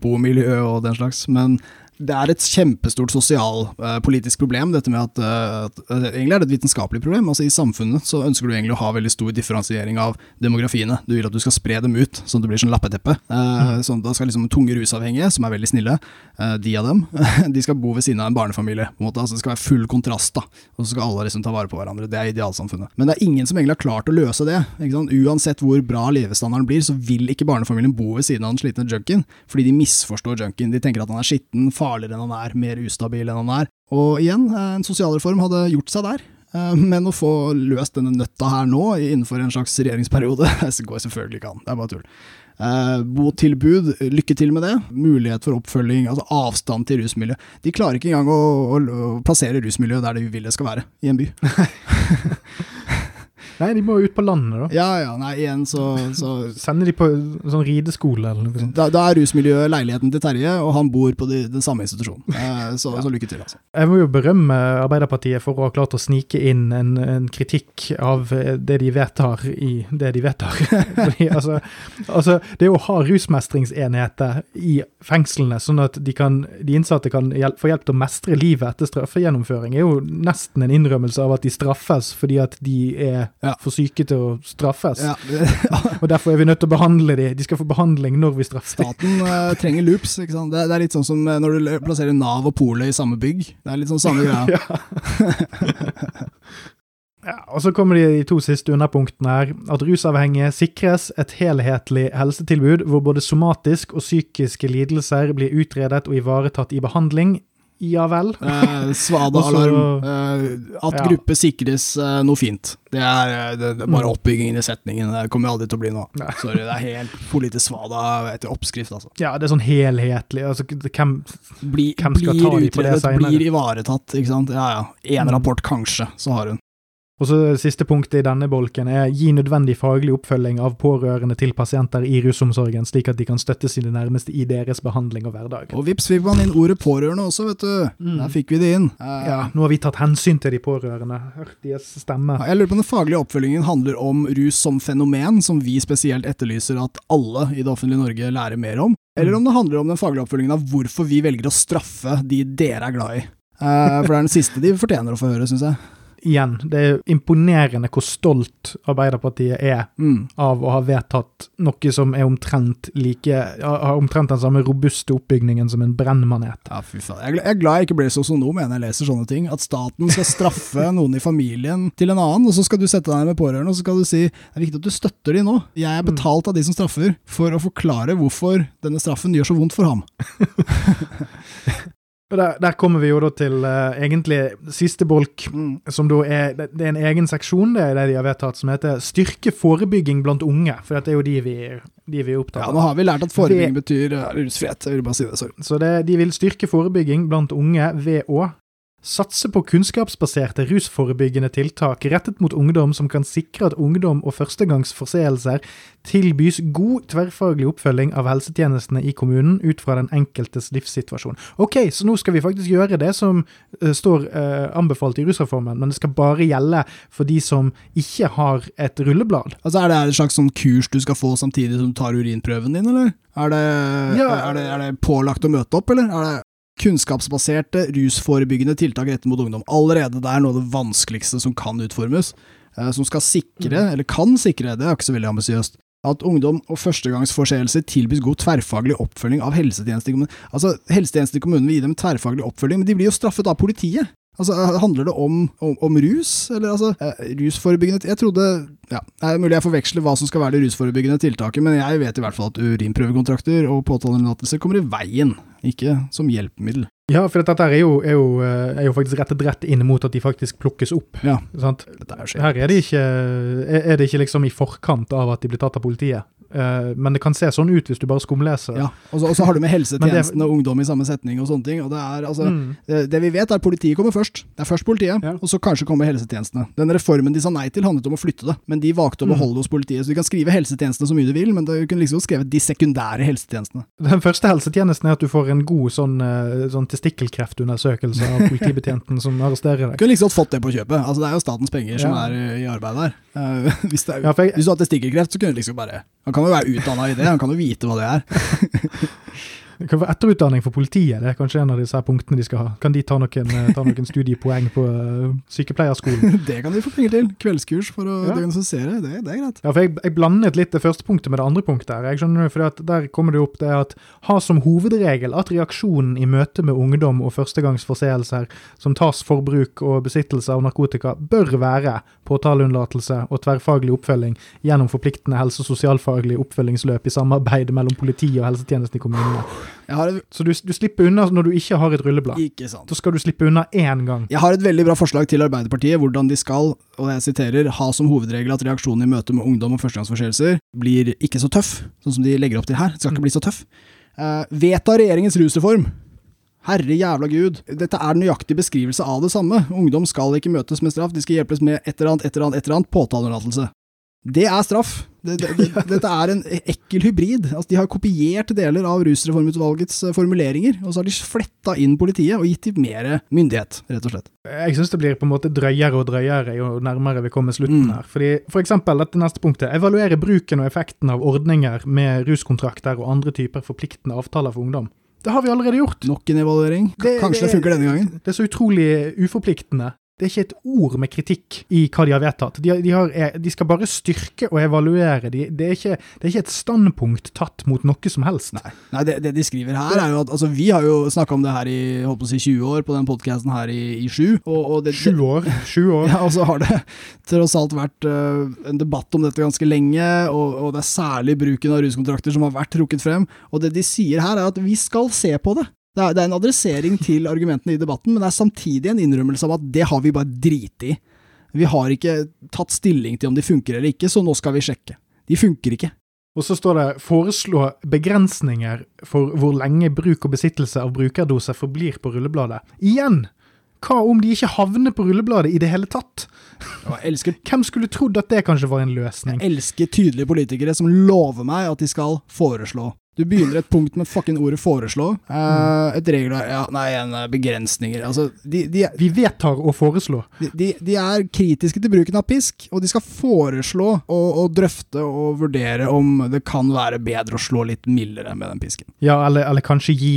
bomiljø og den slags. Men det er et kjempestort sosialpolitisk problem, dette med at, eh, at eh, Egentlig er det et vitenskapelig problem. altså I samfunnet så ønsker du egentlig å ha veldig stor differensiering av demografiene. Du vil at du skal spre dem ut, sånn at det blir sånn lappeteppe. Mm. sånn, da skal liksom tunge rusavhengige, som er veldig snille, eh, de av dem, de skal bo ved siden av en barnefamilie. på en måte, altså Det skal være full kontrast, da. Og så skal alle liksom ta vare på hverandre. Det er idealsamfunnet. Men det er ingen som egentlig har klart å løse det. ikke sant? Uansett hvor bra levestandarden blir, så vil ikke barnefamilien bo ved siden av den slitne junkien, fordi de misforstår junkien. De tenker at han er skitten, farligere enn han er, mer ustabil enn han er. Og igjen, eh, en sosialreform hadde gjort seg der. Eh, Men å få løst denne nøtta her nå, innenfor en slags regjeringsperiode, det går selvfølgelig ikke an. Det er bare tull. Eh, botilbud, lykke til med det. Mulighet for oppfølging, altså avstand til rusmiljø. De klarer ikke engang å, å, å plassere rusmiljøet der de vil det skal være, i en by. Nei, de må jo ut på landet, da. Ja ja, nei, igjen så, så Sender de på sånn rideskole eller noe sånt. da, da er rusmiljøet leiligheten til Terje, og han bor på de, den samme institusjonen. Eh, så, så lykke til, altså. Jeg må jo berømme Arbeiderpartiet for å ha klart å snike inn en, en kritikk av det de vedtar i det de vedtar. Fordi, altså, altså, det å ha rusmestringsenheter i fengslene, sånn at de, kan, de innsatte kan hjelp, få hjelp til å mestre livet etter straffegjennomføring, er jo nesten en innrømmelse av at de straffes fordi at de er Ja. for syke til å straffes. Ja, Og derfor er vi nødt til å behandle de. De skal få behandling når vi straffer dem. Staten uh, trenger loops. ikke sant? Det, det er litt sånn som eh, når du plasserer Nav og Polet i samme bygg. Det er litt sånn samme greia. Ja, og så kommer de to siste underpunktene her. At rusavhengige sikres et helhetlig helsetilbud hvor både somatisk og psykiske lidelser blir utredet og ivaretatt i behandling. Ja vel. Eh, Svada-alarm. Eh, at Ja. gruppe sikres eh, noe fint. Det er, eh, det, det er bare oppbyggingen i setningen. Det kommer aldri til å bli noe. Nei. Sorry, det er helt politisk svada etter oppskrift, altså. Ja, det er sånn helhetlig. Altså, hvem Bli, Hvem skal ta de på det utredet, blir ivaretatt, ikke sant. Ja ja. Én Mm. rapport, kanskje, så har hun. Og så Siste punktet i denne bolken er gi nødvendig faglig oppfølging av pårørende til pasienter i rusomsorgen, slik at de kan støtte sine nærmeste i deres behandling og hverdag. Og vips fikk man inn ordet pårørende også, vet du. Mm. Der fikk vi det inn. Eh, Ja, Nå har vi tatt hensyn til de pårørende. Hørt deres stemme. Jeg lurer på om den faglige oppfølgingen handler om rus som fenomen, som vi spesielt etterlyser at alle i det offentlige Norge lærer mer om, eller om det handler om den faglige oppfølgingen av hvorfor vi velger å straffe de dere er glad i. Eh, for det er den siste de fortjener å få høre, syns jeg. Igjen, det er imponerende hvor stolt Arbeiderpartiet er Mm. av å ha vedtatt noe som er omtrent like Har omtrent den samme robuste oppbygningen som en brennmanet. Ja, fy faen. Jeg er jeg er glad jeg ikke ble sosionom når jeg leser sånne ting. At staten skal straffe noen i familien til en annen, og så skal du sette deg ned med pårørende og så skal du si det er viktig at du støtter de nå. Jeg er betalt av de som straffer, for å forklare hvorfor denne straffen gjør så vondt for ham. Og der, der kommer vi jo da til uh, egentlig siste bolk, Mm. som da er Det det er en egen seksjon det er det de har vedtatt, som heter 'Styrke forebygging blant unge'. For dette er jo de vi, de vi er opptatt Ja, nå har vi lært at forebygging betyr uh, rusfrihet. Jeg vil bare si det, sorry. Så det, de vil styrke forebygging blant unge ved å satse på kunnskapsbaserte rusforebyggende tiltak rettet mot ungdom som kan sikre at ungdom og førstegangsforseelser tilbys god tverrfaglig oppfølging av helsetjenestene i kommunen ut fra den enkeltes livssituasjon. Ok, så nå skal vi faktisk gjøre det som uh, står uh, anbefalt i rusreformen, men det skal bare gjelde for de som ikke har et rulleblad. Altså, Er det et slags sånn kurs du skal få samtidig som du tar urinprøven din, eller? Er det, Ja. er det, er det pålagt å møte opp, eller? Er det kunnskapsbaserte, rusforebyggende tiltak rettet mot ungdom? Allerede det er noe av det vanskeligste som kan utformes. eh, Som skal sikre, eller kan sikre, det er ikke så veldig ambisiøst, at ungdom og førstegangsforseelser tilbys god tverrfaglig oppfølging av helsetjenesten i kommunen. Altså, helsetjenesten i kommunen vil gi dem tverrfaglig oppfølging, men de blir jo straffet av politiet. Altså, Handler det om, om, om rus, eller altså eh, rusforebyggende Jeg trodde ja, Det er mulig jeg forveksler hva som skal være det rusforebyggende tiltaket, men jeg vet i hvert fall at urinprøvekontrakter og påtaleunnlatelser kommer i veien, ikke som hjelpemiddel. Ja, for dette er jo, er, jo, eh, er jo faktisk rettet rett inn mot at de faktisk plukkes opp. Ja, Sant? dette er jo skjevt. Her er det ikke, er er det ikke liksom i forkant av at de blir tatt av politiet. Eh, men det kan se sånn ut hvis du bare skumleser. Ja, og så, og så har du med helsetjenesten det, og ungdom i samme setning og sånne ting. og Det er altså, Mm. det, det vi vet er at politiet kommer først. Det er først politiet, Ja. og så kanskje kommer helsetjenestene. Den reformen de sa nei til handlet om å flytte det, men de valgte å Mm. beholde det hos politiet. Så du kan skrive helsetjenestene så mye du vil, men du kunne liksom skrevet de sekundære helsetjenestene. Den første helsetjenesten er at du får en god sånn, eh, sånn testikkelkreftundersøkelse av politibetjenten som arresterer Du deg. kunne liksom fått det på kjøpet. Altså Det er jo statens penger som er i- arbeid der. Uh, hvis, det Ja, jeg, hvis du har testikkelkreft, så kunne du liksom bare Han kan jo være utdanna i det, han kan jo vite hva det er. det kan være etterutdanning for politiet, det er kanskje en av disse punktene de skal ha. Kan de ta noen, eh, ta noen studiepoeng på uh, sykepleierskolen? Det kan de få penger til. Kveldskurs for å Ja. diagnostisere, det, det er greit. Ja, for jeg, jeg blandet litt det første punktet med det andre punktet. her. Jeg skjønner for Der kommer det opp det at ha som hovedregel at reaksjonen i møte med ungdom og førstegangsforseelser som tas for bruk og besittelse av narkotika, bør være påtaleunnlatelse og tverrfaglig oppfølging gjennom forpliktende helse- og sosialfaglig oppfølgingsløp i samarbeid mellom politiet og helsetjenesten i kommunene. Jeg har, et, Så du, du slipper unna når du ikke har et rulleblad. ikke sant. Da skal du slippe unna én gang. Jeg har et veldig bra forslag til Arbeiderpartiet, hvordan de skal, og jeg siterer, ha som hovedregel at reaksjonen i møte med ungdom og førstegangsforseelser blir ikke så tøff, sånn som de legger opp til her. Det skal ikke bli så tøff. Uh, vedta regjeringens rusreform. Herre jævla gud. Dette er den nøyaktige beskrivelse av det samme. Ungdom skal ikke møtes med straff, de skal hjelpes med et eller annet, et eller annet, et eller annet, påtaleunnlatelse. Det er straff. Det, det, det, dette er en ekkel hybrid. Altså, de har kopiert deler av rusreformutvalgets eh, formuleringer, og så har de fletta inn politiet og gitt dem mer myndighet, rett og slett. Jeg syns det blir på en måte drøyere og drøyere jo nærmere vi kommer slutten Mm. her. Fordi For eksempel dette neste punktet. Evaluere bruken og effekten av ordninger med ruskontrakter og andre typer forpliktende avtaler for ungdom. Det har vi allerede gjort. Nok en evaluering. Det- Kanskje det- funker denne gangen. Det er så utrolig uforpliktende. Det er ikke et ord med kritikk i hva de har vedtatt. De, de, har, de skal bare styrke og evaluere. De, det, er ikke, det, er ikke, et standpunkt tatt mot noe som helst. Nei, Nei det, det, de skriver her, er jo at altså, Vi har jo snakka om det her i holdt på å si 20 år, på den podkasten her i, i sju. Sju år? Sju år. Ja, og så har det tross alt vært uh, en debatt om dette ganske lenge, og, og det er særlig bruken av ruskontrakter som har vært trukket frem. Og det de sier her, er at vi skal se på det. Det er, det er, en adressering til argumentene i debatten, men det er samtidig en innrømmelse av at det har vi bare driti i. Vi har ikke tatt stilling til om de funker eller ikke, så nå skal vi sjekke. De funker ikke. Og så står det 'foreslå begrensninger for hvor lenge bruk og besittelse av brukerdoser forblir på rullebladet'. Igjen! Hva om de ikke havner på rullebladet i det hele tatt? Elsker, Hvem skulle trodd at det kanskje var en løsning? Jeg elsker tydelige politikere som lover meg at de skal foreslå du begynner et punkt med fucking ordet 'foreslå'. Uh, et regler... Ja, nei, en eh, begrensninger. Altså, de, de, Vi vedtar å foreslå. De, de, er kritiske til bruken av pisk, og de skal foreslå og, og, drøfte og vurdere om det kan være bedre å slå litt mildere med den pisken. Ja, eller, eller kanskje gi,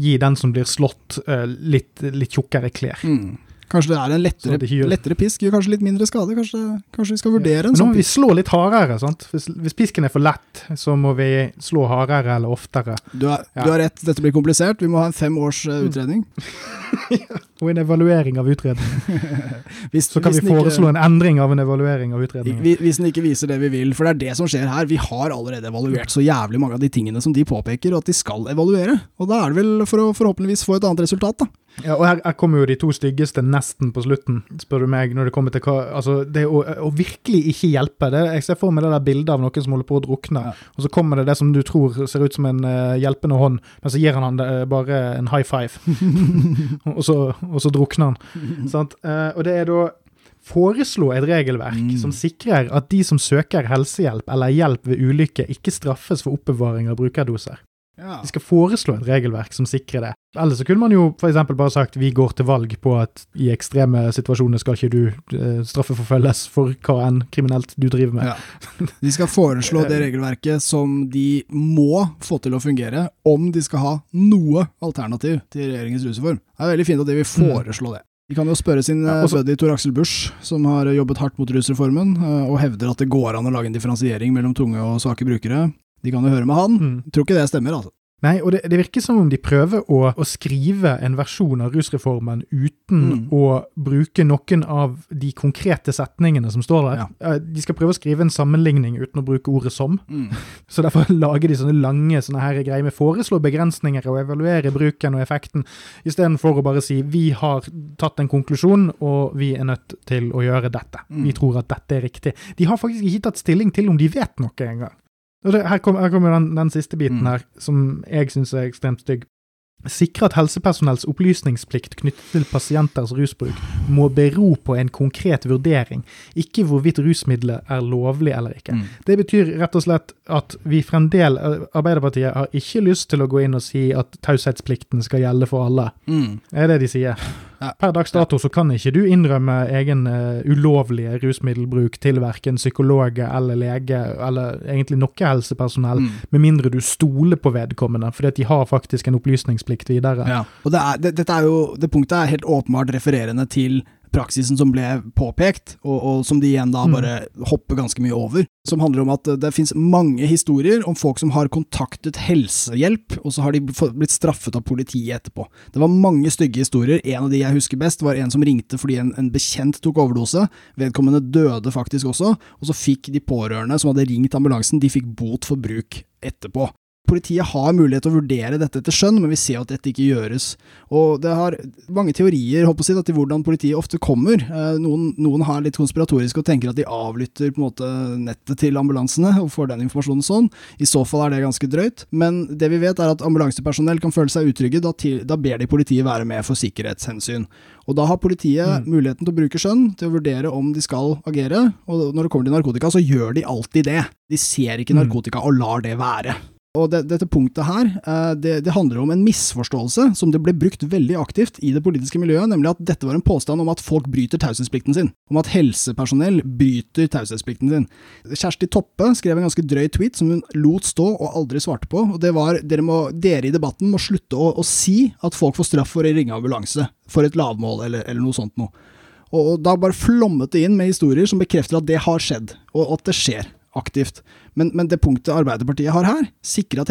gi, den som blir slått, uh, litt, litt tjukkere klær. Mm. Kanskje det er en lettere, lettere, pisk, gjør kanskje litt mindre skade. Kanskje, kanskje vi skal vurdere en sånn pisk. Nå må vi slå litt hardere. sant? Hvis, hvis, pisken er for lett, så må vi slå hardere eller oftere. Du har, ja. du har rett, dette blir komplisert. Vi må ha en fem års uh, utredning. Og en evaluering av utredningen. hvis, så kan vi foreslå ikke, en endring av en evaluering av utredningen. Hvis den ikke viser det vi vil. For det er det som skjer her. Vi har allerede evaluert så jævlig mange av de tingene som de påpeker, og at de skal evaluere. Og da er det vel for å forhåpentligvis få et annet resultat, da. Ja, og her, her, kommer jo de to styggeste nesten på slutten, spør du meg, når det kommer til hva Altså, det å, å virkelig ikke hjelpe det, Jeg ser for meg det der bildet av noen som holder på å drukne, ja. og så kommer det det som du tror ser ut som en uh, hjelpende hånd, men så gir han han det, uh, bare en high five, og, så, og, så, drukner han. sant? Uh, og det er da foreslå et regelverk mm. som sikrer at de som søker helsehjelp eller hjelp ved ulykke, ikke straffes for oppbevaring av brukerdoser. Ja. De skal foreslå et regelverk som sikrer det. Ellers så kunne man jo f.eks. bare sagt vi går til valg på at i ekstreme situasjoner skal ikke du eh, straffeforfølges for hva enn kriminelt du driver med. Ja. De skal foreslå det regelverket som de må få til å fungere, om de skal ha noe alternativ til regjeringens rusreform. Det er veldig fint at de vil mm. foreslå det. De kan jo spørre sin ja, også, buddy Tor Aksel Busch, som har jobbet hardt mot rusreformen, eh, og hevder at det går an å lage en differensiering mellom tunge og svake brukere. De kan jo høre med han. Mm. Tror ikke det stemmer, altså. Nei, og det, det, virker som om de prøver å, å skrive en versjon av rusreformen uten mm. å bruke noen av de konkrete setningene som står der. Ja. De skal prøve å skrive en sammenligning uten å bruke ordet 'som'. Mm. Så derfor lager de sånne lange sånne her greier med foreslå begrensninger og evaluere bruken og effekten, istedenfor å bare si 'vi har tatt en konklusjon, og vi er nødt til å gjøre dette'. Mm. Vi tror at dette er riktig. De har faktisk ikke tatt stilling til om de vet noe engang. Her kommer kom den, den, siste biten mm. her, som jeg syns er ekstremt stygg. Sikre at helsepersonells opplysningsplikt knyttet til pasienters rusbruk må bero på en konkret vurdering, ikke hvorvidt rusmiddelet er lovlig eller ikke. Mm. Det betyr rett og slett at vi fremdeles Arbeiderpartiet har ikke lyst til å gå inn og si at taushetsplikten skal gjelde for alle. Mm. Det er det de sier. Per dags dato så kan ikke du innrømme egen uh, ulovlige rusmiddelbruk til verken psykologer eller lege, eller egentlig noe helsepersonell, mm. med mindre du stoler på vedkommende, fordi de har faktisk en opplysningsplikt videre. Ja. Og det, er, det, er jo, det punktet er helt åpenbart refererende til praksisen som ble påpekt, og, og, som de igjen da mm. bare hopper ganske mye over. Som handler om at det finnes mange historier om folk som har kontaktet helsehjelp, og så har de blitt straffet av politiet etterpå. Det var mange stygge historier. En av de jeg husker best, var en som ringte fordi en, en bekjent tok overdose. Vedkommende døde faktisk også, og så fikk de pårørende som hadde ringt ambulansen, de fikk bot for bruk etterpå politiet har mulighet til å vurdere dette etter skjønn, men vi ser at dette ikke gjøres. Og det har mange teorier håper jeg, til hvordan politiet ofte kommer. Eh, noen, noen har litt konspiratorisk og tenker at de avlytter på en måte nettet til ambulansene og får den informasjonen sånn. I så fall er det ganske drøyt. Men det vi vet er at ambulansepersonell kan føle seg utrygge. Da, til, da ber de politiet være med for sikkerhetshensyn. Og da har politiet mm. muligheten til å bruke skjønn til å vurdere om de skal agere. Og når det kommer til narkotika, så gjør de alltid det. De ser ikke mm. narkotika og lar det være. Og det, dette punktet her, eh, det, det, handler om en misforståelse som det ble brukt veldig aktivt i det politiske miljøet, nemlig at dette var en påstand om at folk bryter taushetsplikten sin. Om at helsepersonell bryter taushetsplikten sin. Kjersti Toppe skrev en ganske drøy tweet som hun lot stå og aldri svarte på, og det var dere, må, dere i debatten må slutte å, å, si at folk får straff for å ringe ambulanse for et lavmål eller, eller noe sånt noe. Og, og da bare flommet det inn med historier som bekrefter at det har skjedd, og at det skjer aktivt. Men, men det punktet Arbeiderpartiet har her, sikre,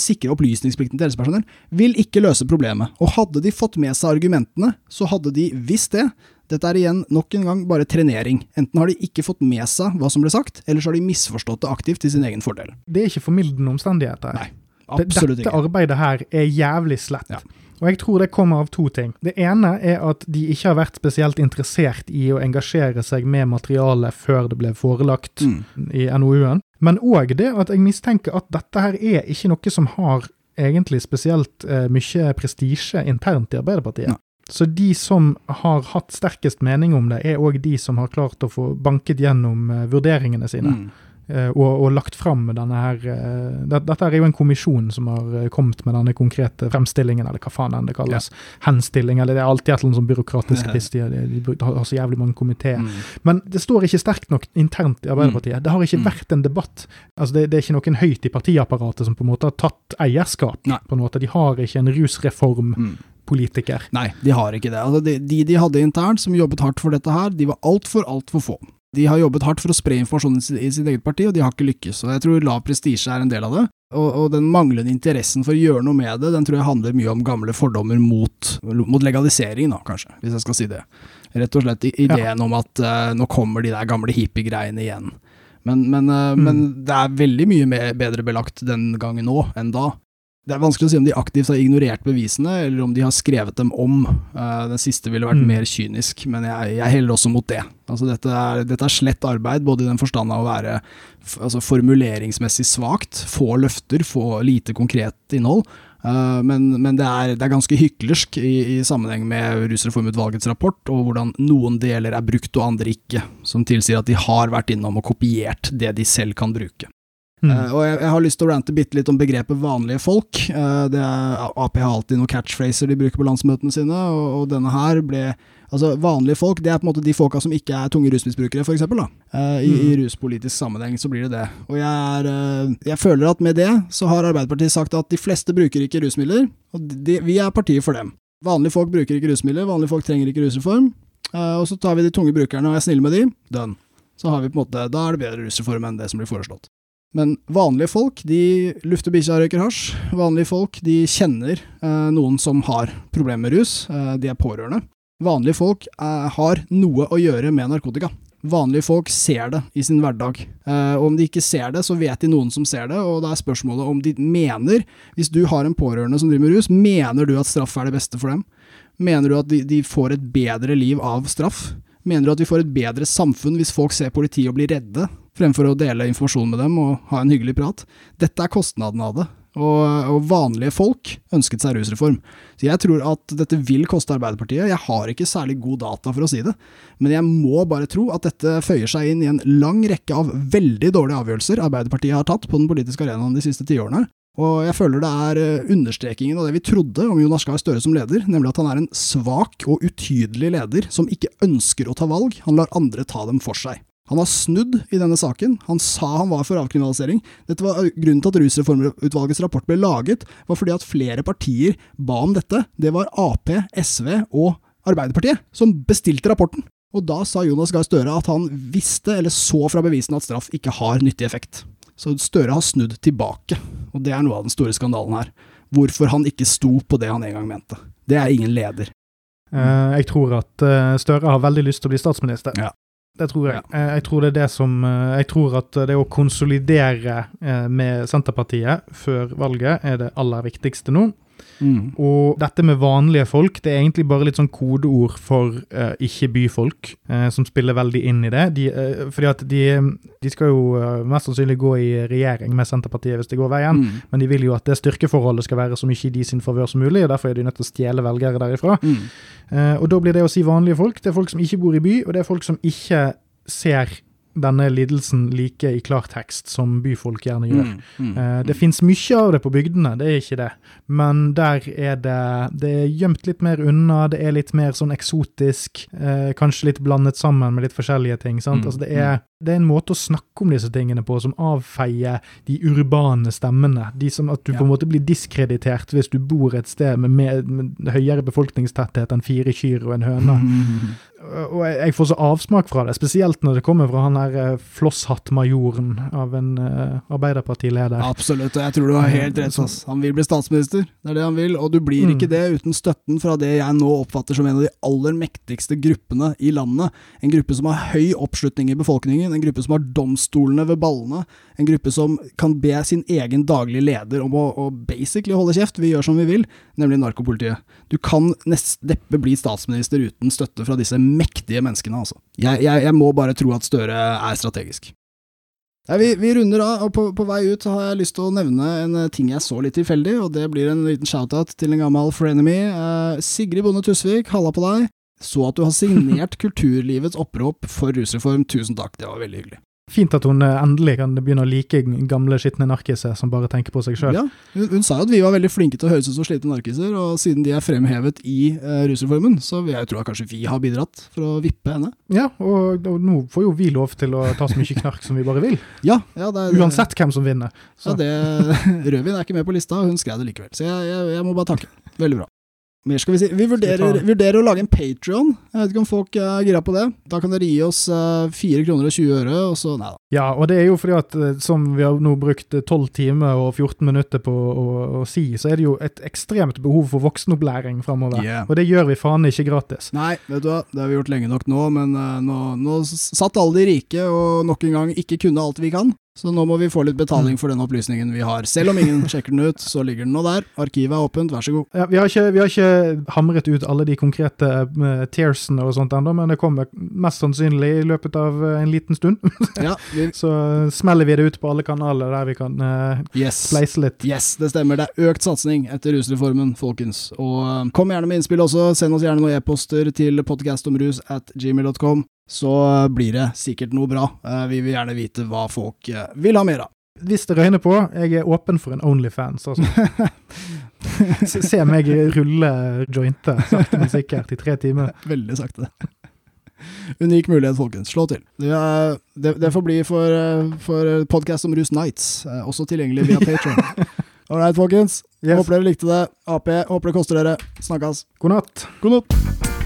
sikre opplysningsplikten til helsepersonell, vil ikke løse problemet. Og hadde de fått med seg argumentene, så hadde de visst det. Dette er igjen nok en gang bare trenering. Enten har de ikke fått med seg hva som ble sagt, eller så har de misforstått det aktivt til sin egen fordel. Det er ikke formildende omstendigheter. Nei, absolutt ikke. Dette arbeidet her er jævlig slett. Ja. Og jeg tror det kommer av to ting. Det ene er at de ikke har vært spesielt interessert i å engasjere seg med materialet før det ble forelagt mm. i NOU-en. Men òg det at jeg mistenker at dette her er ikke noe som har egentlig spesielt eh, mye prestisje internt i Arbeiderpartiet. Ja. Så de som har hatt sterkest mening om det, er òg de som har klart å få banket gjennom eh, vurderingene sine. Mm. Eh, og, og, lagt fram denne her det, Dette er jo en kommisjon som har eh, kommet med denne konkrete fremstillingen, eller hva faen enn det kalles. Ja. Henstilling, eller det er alltid et eller annet sånn byråkratisk piss. De, de, har så jævlig mange komiteer. Mm. Men det står ikke sterkt nok internt i Arbeiderpartiet. Mm. Det har ikke mm. vært en debatt. Altså det, det, er ikke noen høyt i partiapparatet som på en måte har tatt eierskap. Nei. på en måte. De har ikke en rusreform. Mm politiker. Nei, de har ikke det. Altså de, de, de hadde internt, som jobbet hardt for dette her, de var altfor, altfor få. De har jobbet hardt for å spre informasjon i sitt eget parti, og de har ikke lykkes. Og jeg tror lav prestisje er en del av det. Og, og, den manglende interessen for å gjøre noe med det, den tror jeg handler mye om gamle fordommer mot, mot legalisering, da, kanskje, hvis jeg skal si det. Rett og slett ideen ja. om at uh, nå kommer de der gamle hippiegreiene igjen. Men, men, uh, mm. men, det er veldig mye bedre belagt den gangen nå enn da. Det er vanskelig å si om de aktivt har ignorert bevisene, eller om de har skrevet dem om. Uh, den siste ville vært mm. mer kynisk, men jeg, jeg, heller også mot det. Altså, dette, er, dette er slett arbeid, både i den forstand av å være altså, formuleringsmessig svakt, få løfter, få lite konkret innhold. Uh, men, men det, er, det, er, ganske hyklersk i, i, sammenheng med Rusreformutvalgets rapport, og hvordan noen deler er brukt og andre ikke, som tilsier at de har vært innom og kopiert det de selv kan bruke. Mm. Uh, og jeg, jeg, har lyst til å rante bitte litt om begrepet vanlige folk. Uh, det er, Ap har alltid noen catchphraser de bruker på landsmøtene sine, og, og, denne her ble Altså, vanlige folk, det er på en måte de folka som ikke er tunge rusmisbrukere, f.eks. Uh, I, mm. I ruspolitisk sammenheng så blir det det. Og jeg, er, jeg føler at med det så har Arbeiderpartiet sagt at de fleste bruker ikke rusmidler, og de, vi er partiet for dem. Vanlige folk bruker ikke rusmidler, vanlige folk trenger ikke rusreform. og så tar vi de tunge brukerne og er snille med de, done. Så har vi på en måte, da er det bedre rusreform enn det som blir foreslått. Men vanlige folk de lufter bikkja og røyker hasj. Vanlige folk de kjenner eh, noen som har problemer med rus. Eh, de er pårørende. Vanlige folk eh, har noe å gjøre med narkotika. Vanlige folk ser det i sin hverdag. Eh, og om de ikke ser det, så vet de noen som ser det, og det er spørsmålet om de mener, hvis du har en pårørende som driver med rus, mener du at straff er det beste for dem? Mener du at de, de får et bedre liv av straff? Mener at vi får et bedre samfunn hvis folk ser politiet og blir redde, fremfor å dele informasjon med dem og ha en hyggelig prat? Dette er kostnaden av det. Og, og, vanlige folk ønsket seg rusreform. Så jeg tror at dette vil koste Arbeiderpartiet. Jeg har ikke særlig god data for å si det, men jeg må bare tro at dette føyer seg inn i en lang rekke av veldig dårlige avgjørelser Arbeiderpartiet har tatt på den politiske arenaen de siste tiårene, og jeg føler det er eh, understrekingen av det vi trodde om Jonas Gahr Støre som leder, nemlig at han er en svak og utydelig leder som ikke ønsker å ta valg, han lar andre ta dem for seg. Han har snudd i denne saken, han sa han var for avkriminalisering. Dette var eh, Grunnen til at Rusreformutvalgets rapport ble laget, var fordi at flere partier ba om dette. Det var Ap, SV og Arbeiderpartiet som bestilte rapporten. Og da sa Jonas Gahr Støre at han visste, eller så fra bevisene, at straff ikke har nyttig effekt. Så Støre har snudd tilbake, og det er noe av den store skandalen her. Hvorfor han ikke sto på det han en gang mente. Det er ingen leder. Uh, jeg tror at uh, Støre har veldig lyst til å bli statsminister. Ja. Det tror jeg. Ja. Uh, jeg tror det er det som Jeg tror at det å konsolidere med Senterpartiet før valget er det aller viktigste nå. Mm. Og dette med vanlige folk, det er egentlig bare litt sånn kodeord for uh, ikke-byfolk, uh, som spiller veldig inn i det. De, uh, fordi at de, de skal jo mest sannsynlig gå i regjering med Senterpartiet hvis det går veien, mm. men de vil jo at det styrkeforholdet skal være så mye i de sin favør som mulig, og derfor er de nødt til å stjele velgere derifra. Mm. og da blir det å si vanlige folk, det er folk som ikke bor i by, og det er folk som ikke ser denne lidelsen like i klartekst som byfolk gjerne gjør. Mm, mm, uh, det mm. fins mye av det på bygdene, det er ikke det, men der er det Det er gjemt litt mer unna, det er litt mer sånn eksotisk, uh, kanskje litt blandet sammen med litt forskjellige ting. sant? Mm, altså det er, det er en måte å snakke om disse tingene på som avfeier de urbane stemmene. De som At du Ja. på en måte blir diskreditert hvis du bor et sted med, med, med høyere befolkningstetthet enn fire kyr og en høne. Og jeg, jeg får så avsmak fra det, spesielt når det kommer fra han her eh, flosshattmajoren av en uh, Arbeiderpartileder. Absolutt, og jeg tror du har helt rett. ass. Han vil bli statsminister, det er det han vil. Og du blir Mm. ikke det uten støtten fra det jeg nå oppfatter som en av de aller mektigste gruppene i landet. En gruppe som har høy oppslutning i befolkningen, en gruppe som har domstolene ved ballene. En gruppe som kan be sin egen daglige leder om å, å basically holde kjeft, vi gjør som vi vil, nemlig narkopolitiet. Du kan neppe bli statsminister uten støtte fra disse mektige menneskene, altså. Jeg, jeg, jeg må bare tro at Støre er strategisk. Ja, vi, vi runder av, og på, på vei ut har jeg lyst til å nevne en eh, ting jeg så litt tilfeldig, og det blir en liten shout-out til en gammel frenemy. Eh, Sigrid Bonde Tusvik, halla på deg. Så at du har signert Kulturlivets opprop for rusreform. Tusen takk, det var veldig hyggelig. Fint at hun eh, endelig kan begynne å like gamle, skitne narkiser som bare tenker på seg sjøl. Ja, hun, hun sa jo at vi var veldig flinke til å høres ut som slitne narkiser, og siden de er fremhevet i eh, rusreformen, så vil jeg tro at kanskje vi har bidratt for å vippe henne. Ja, og, og nå får jo vi lov til å ta så mye knark som vi bare vil. Ja, ja det er Uansett hvem som vinner. Så Ja, det, Rødvin er ikke med på lista, og hun skrev det likevel. Så jeg, jeg, jeg må bare takke. Veldig bra. Mer skal vi si. Vi vurderer, vi vurderer å lage en Patrion. Jeg vet ikke om folk er gira på det. Da kan dere gi oss eh, 4 kroner og 20 øre, og så Nei da. Ja, og det er jo fordi at eh, som vi har nå brukt eh, 12 timer og 14 minutter på å, å si, så er det jo et ekstremt behov for voksenopplæring framover. Yeah. Og det gjør vi faen ikke gratis. Nei, vet du hva, det har vi gjort lenge nok nå, men eh, nå, nå satt alle de rike og nok en gang ikke kunne alt vi kan. Så nå må vi få litt betaling for den opplysningen vi har. Selv om ingen sjekker den ut, så ligger den nå der. Arkivet er åpent, vær så god. Ja, vi, har ikke, vi har ikke hamret ut alle de konkrete uh, tearsene og sånt ennå, men det kommer mest sannsynlig i løpet av eh, en liten stund. Ja, vi, Så eh, smeller vi det ut på alle kanaler der vi kan uh, yes. spleise litt. Yes, det stemmer. Det er økt satsing etter rusreformen, folkens. Og uh, kom gjerne med innspill også. Send oss gjerne noen e-poster til podcastomrus at gmail.com. Så blir det sikkert noe bra. Eh, Vi vil gjerne vite hva folk eh, vil ha mer av. Hvis det røyner på, jeg er åpen for en Onlyfans, altså. Se- meg rulle jointer sakte, men sikkert i tre timer. Veldig sakte. Unik mulighet, folkens. Slå til. Det, er, det, det får bli for, eh, for podcast om Rus Nights, også tilgjengelig via Patron. Ålreit, folkens. Yes. Håper dere likte det. Ap, håper det koster dere. Snakkes. God natt. God natt.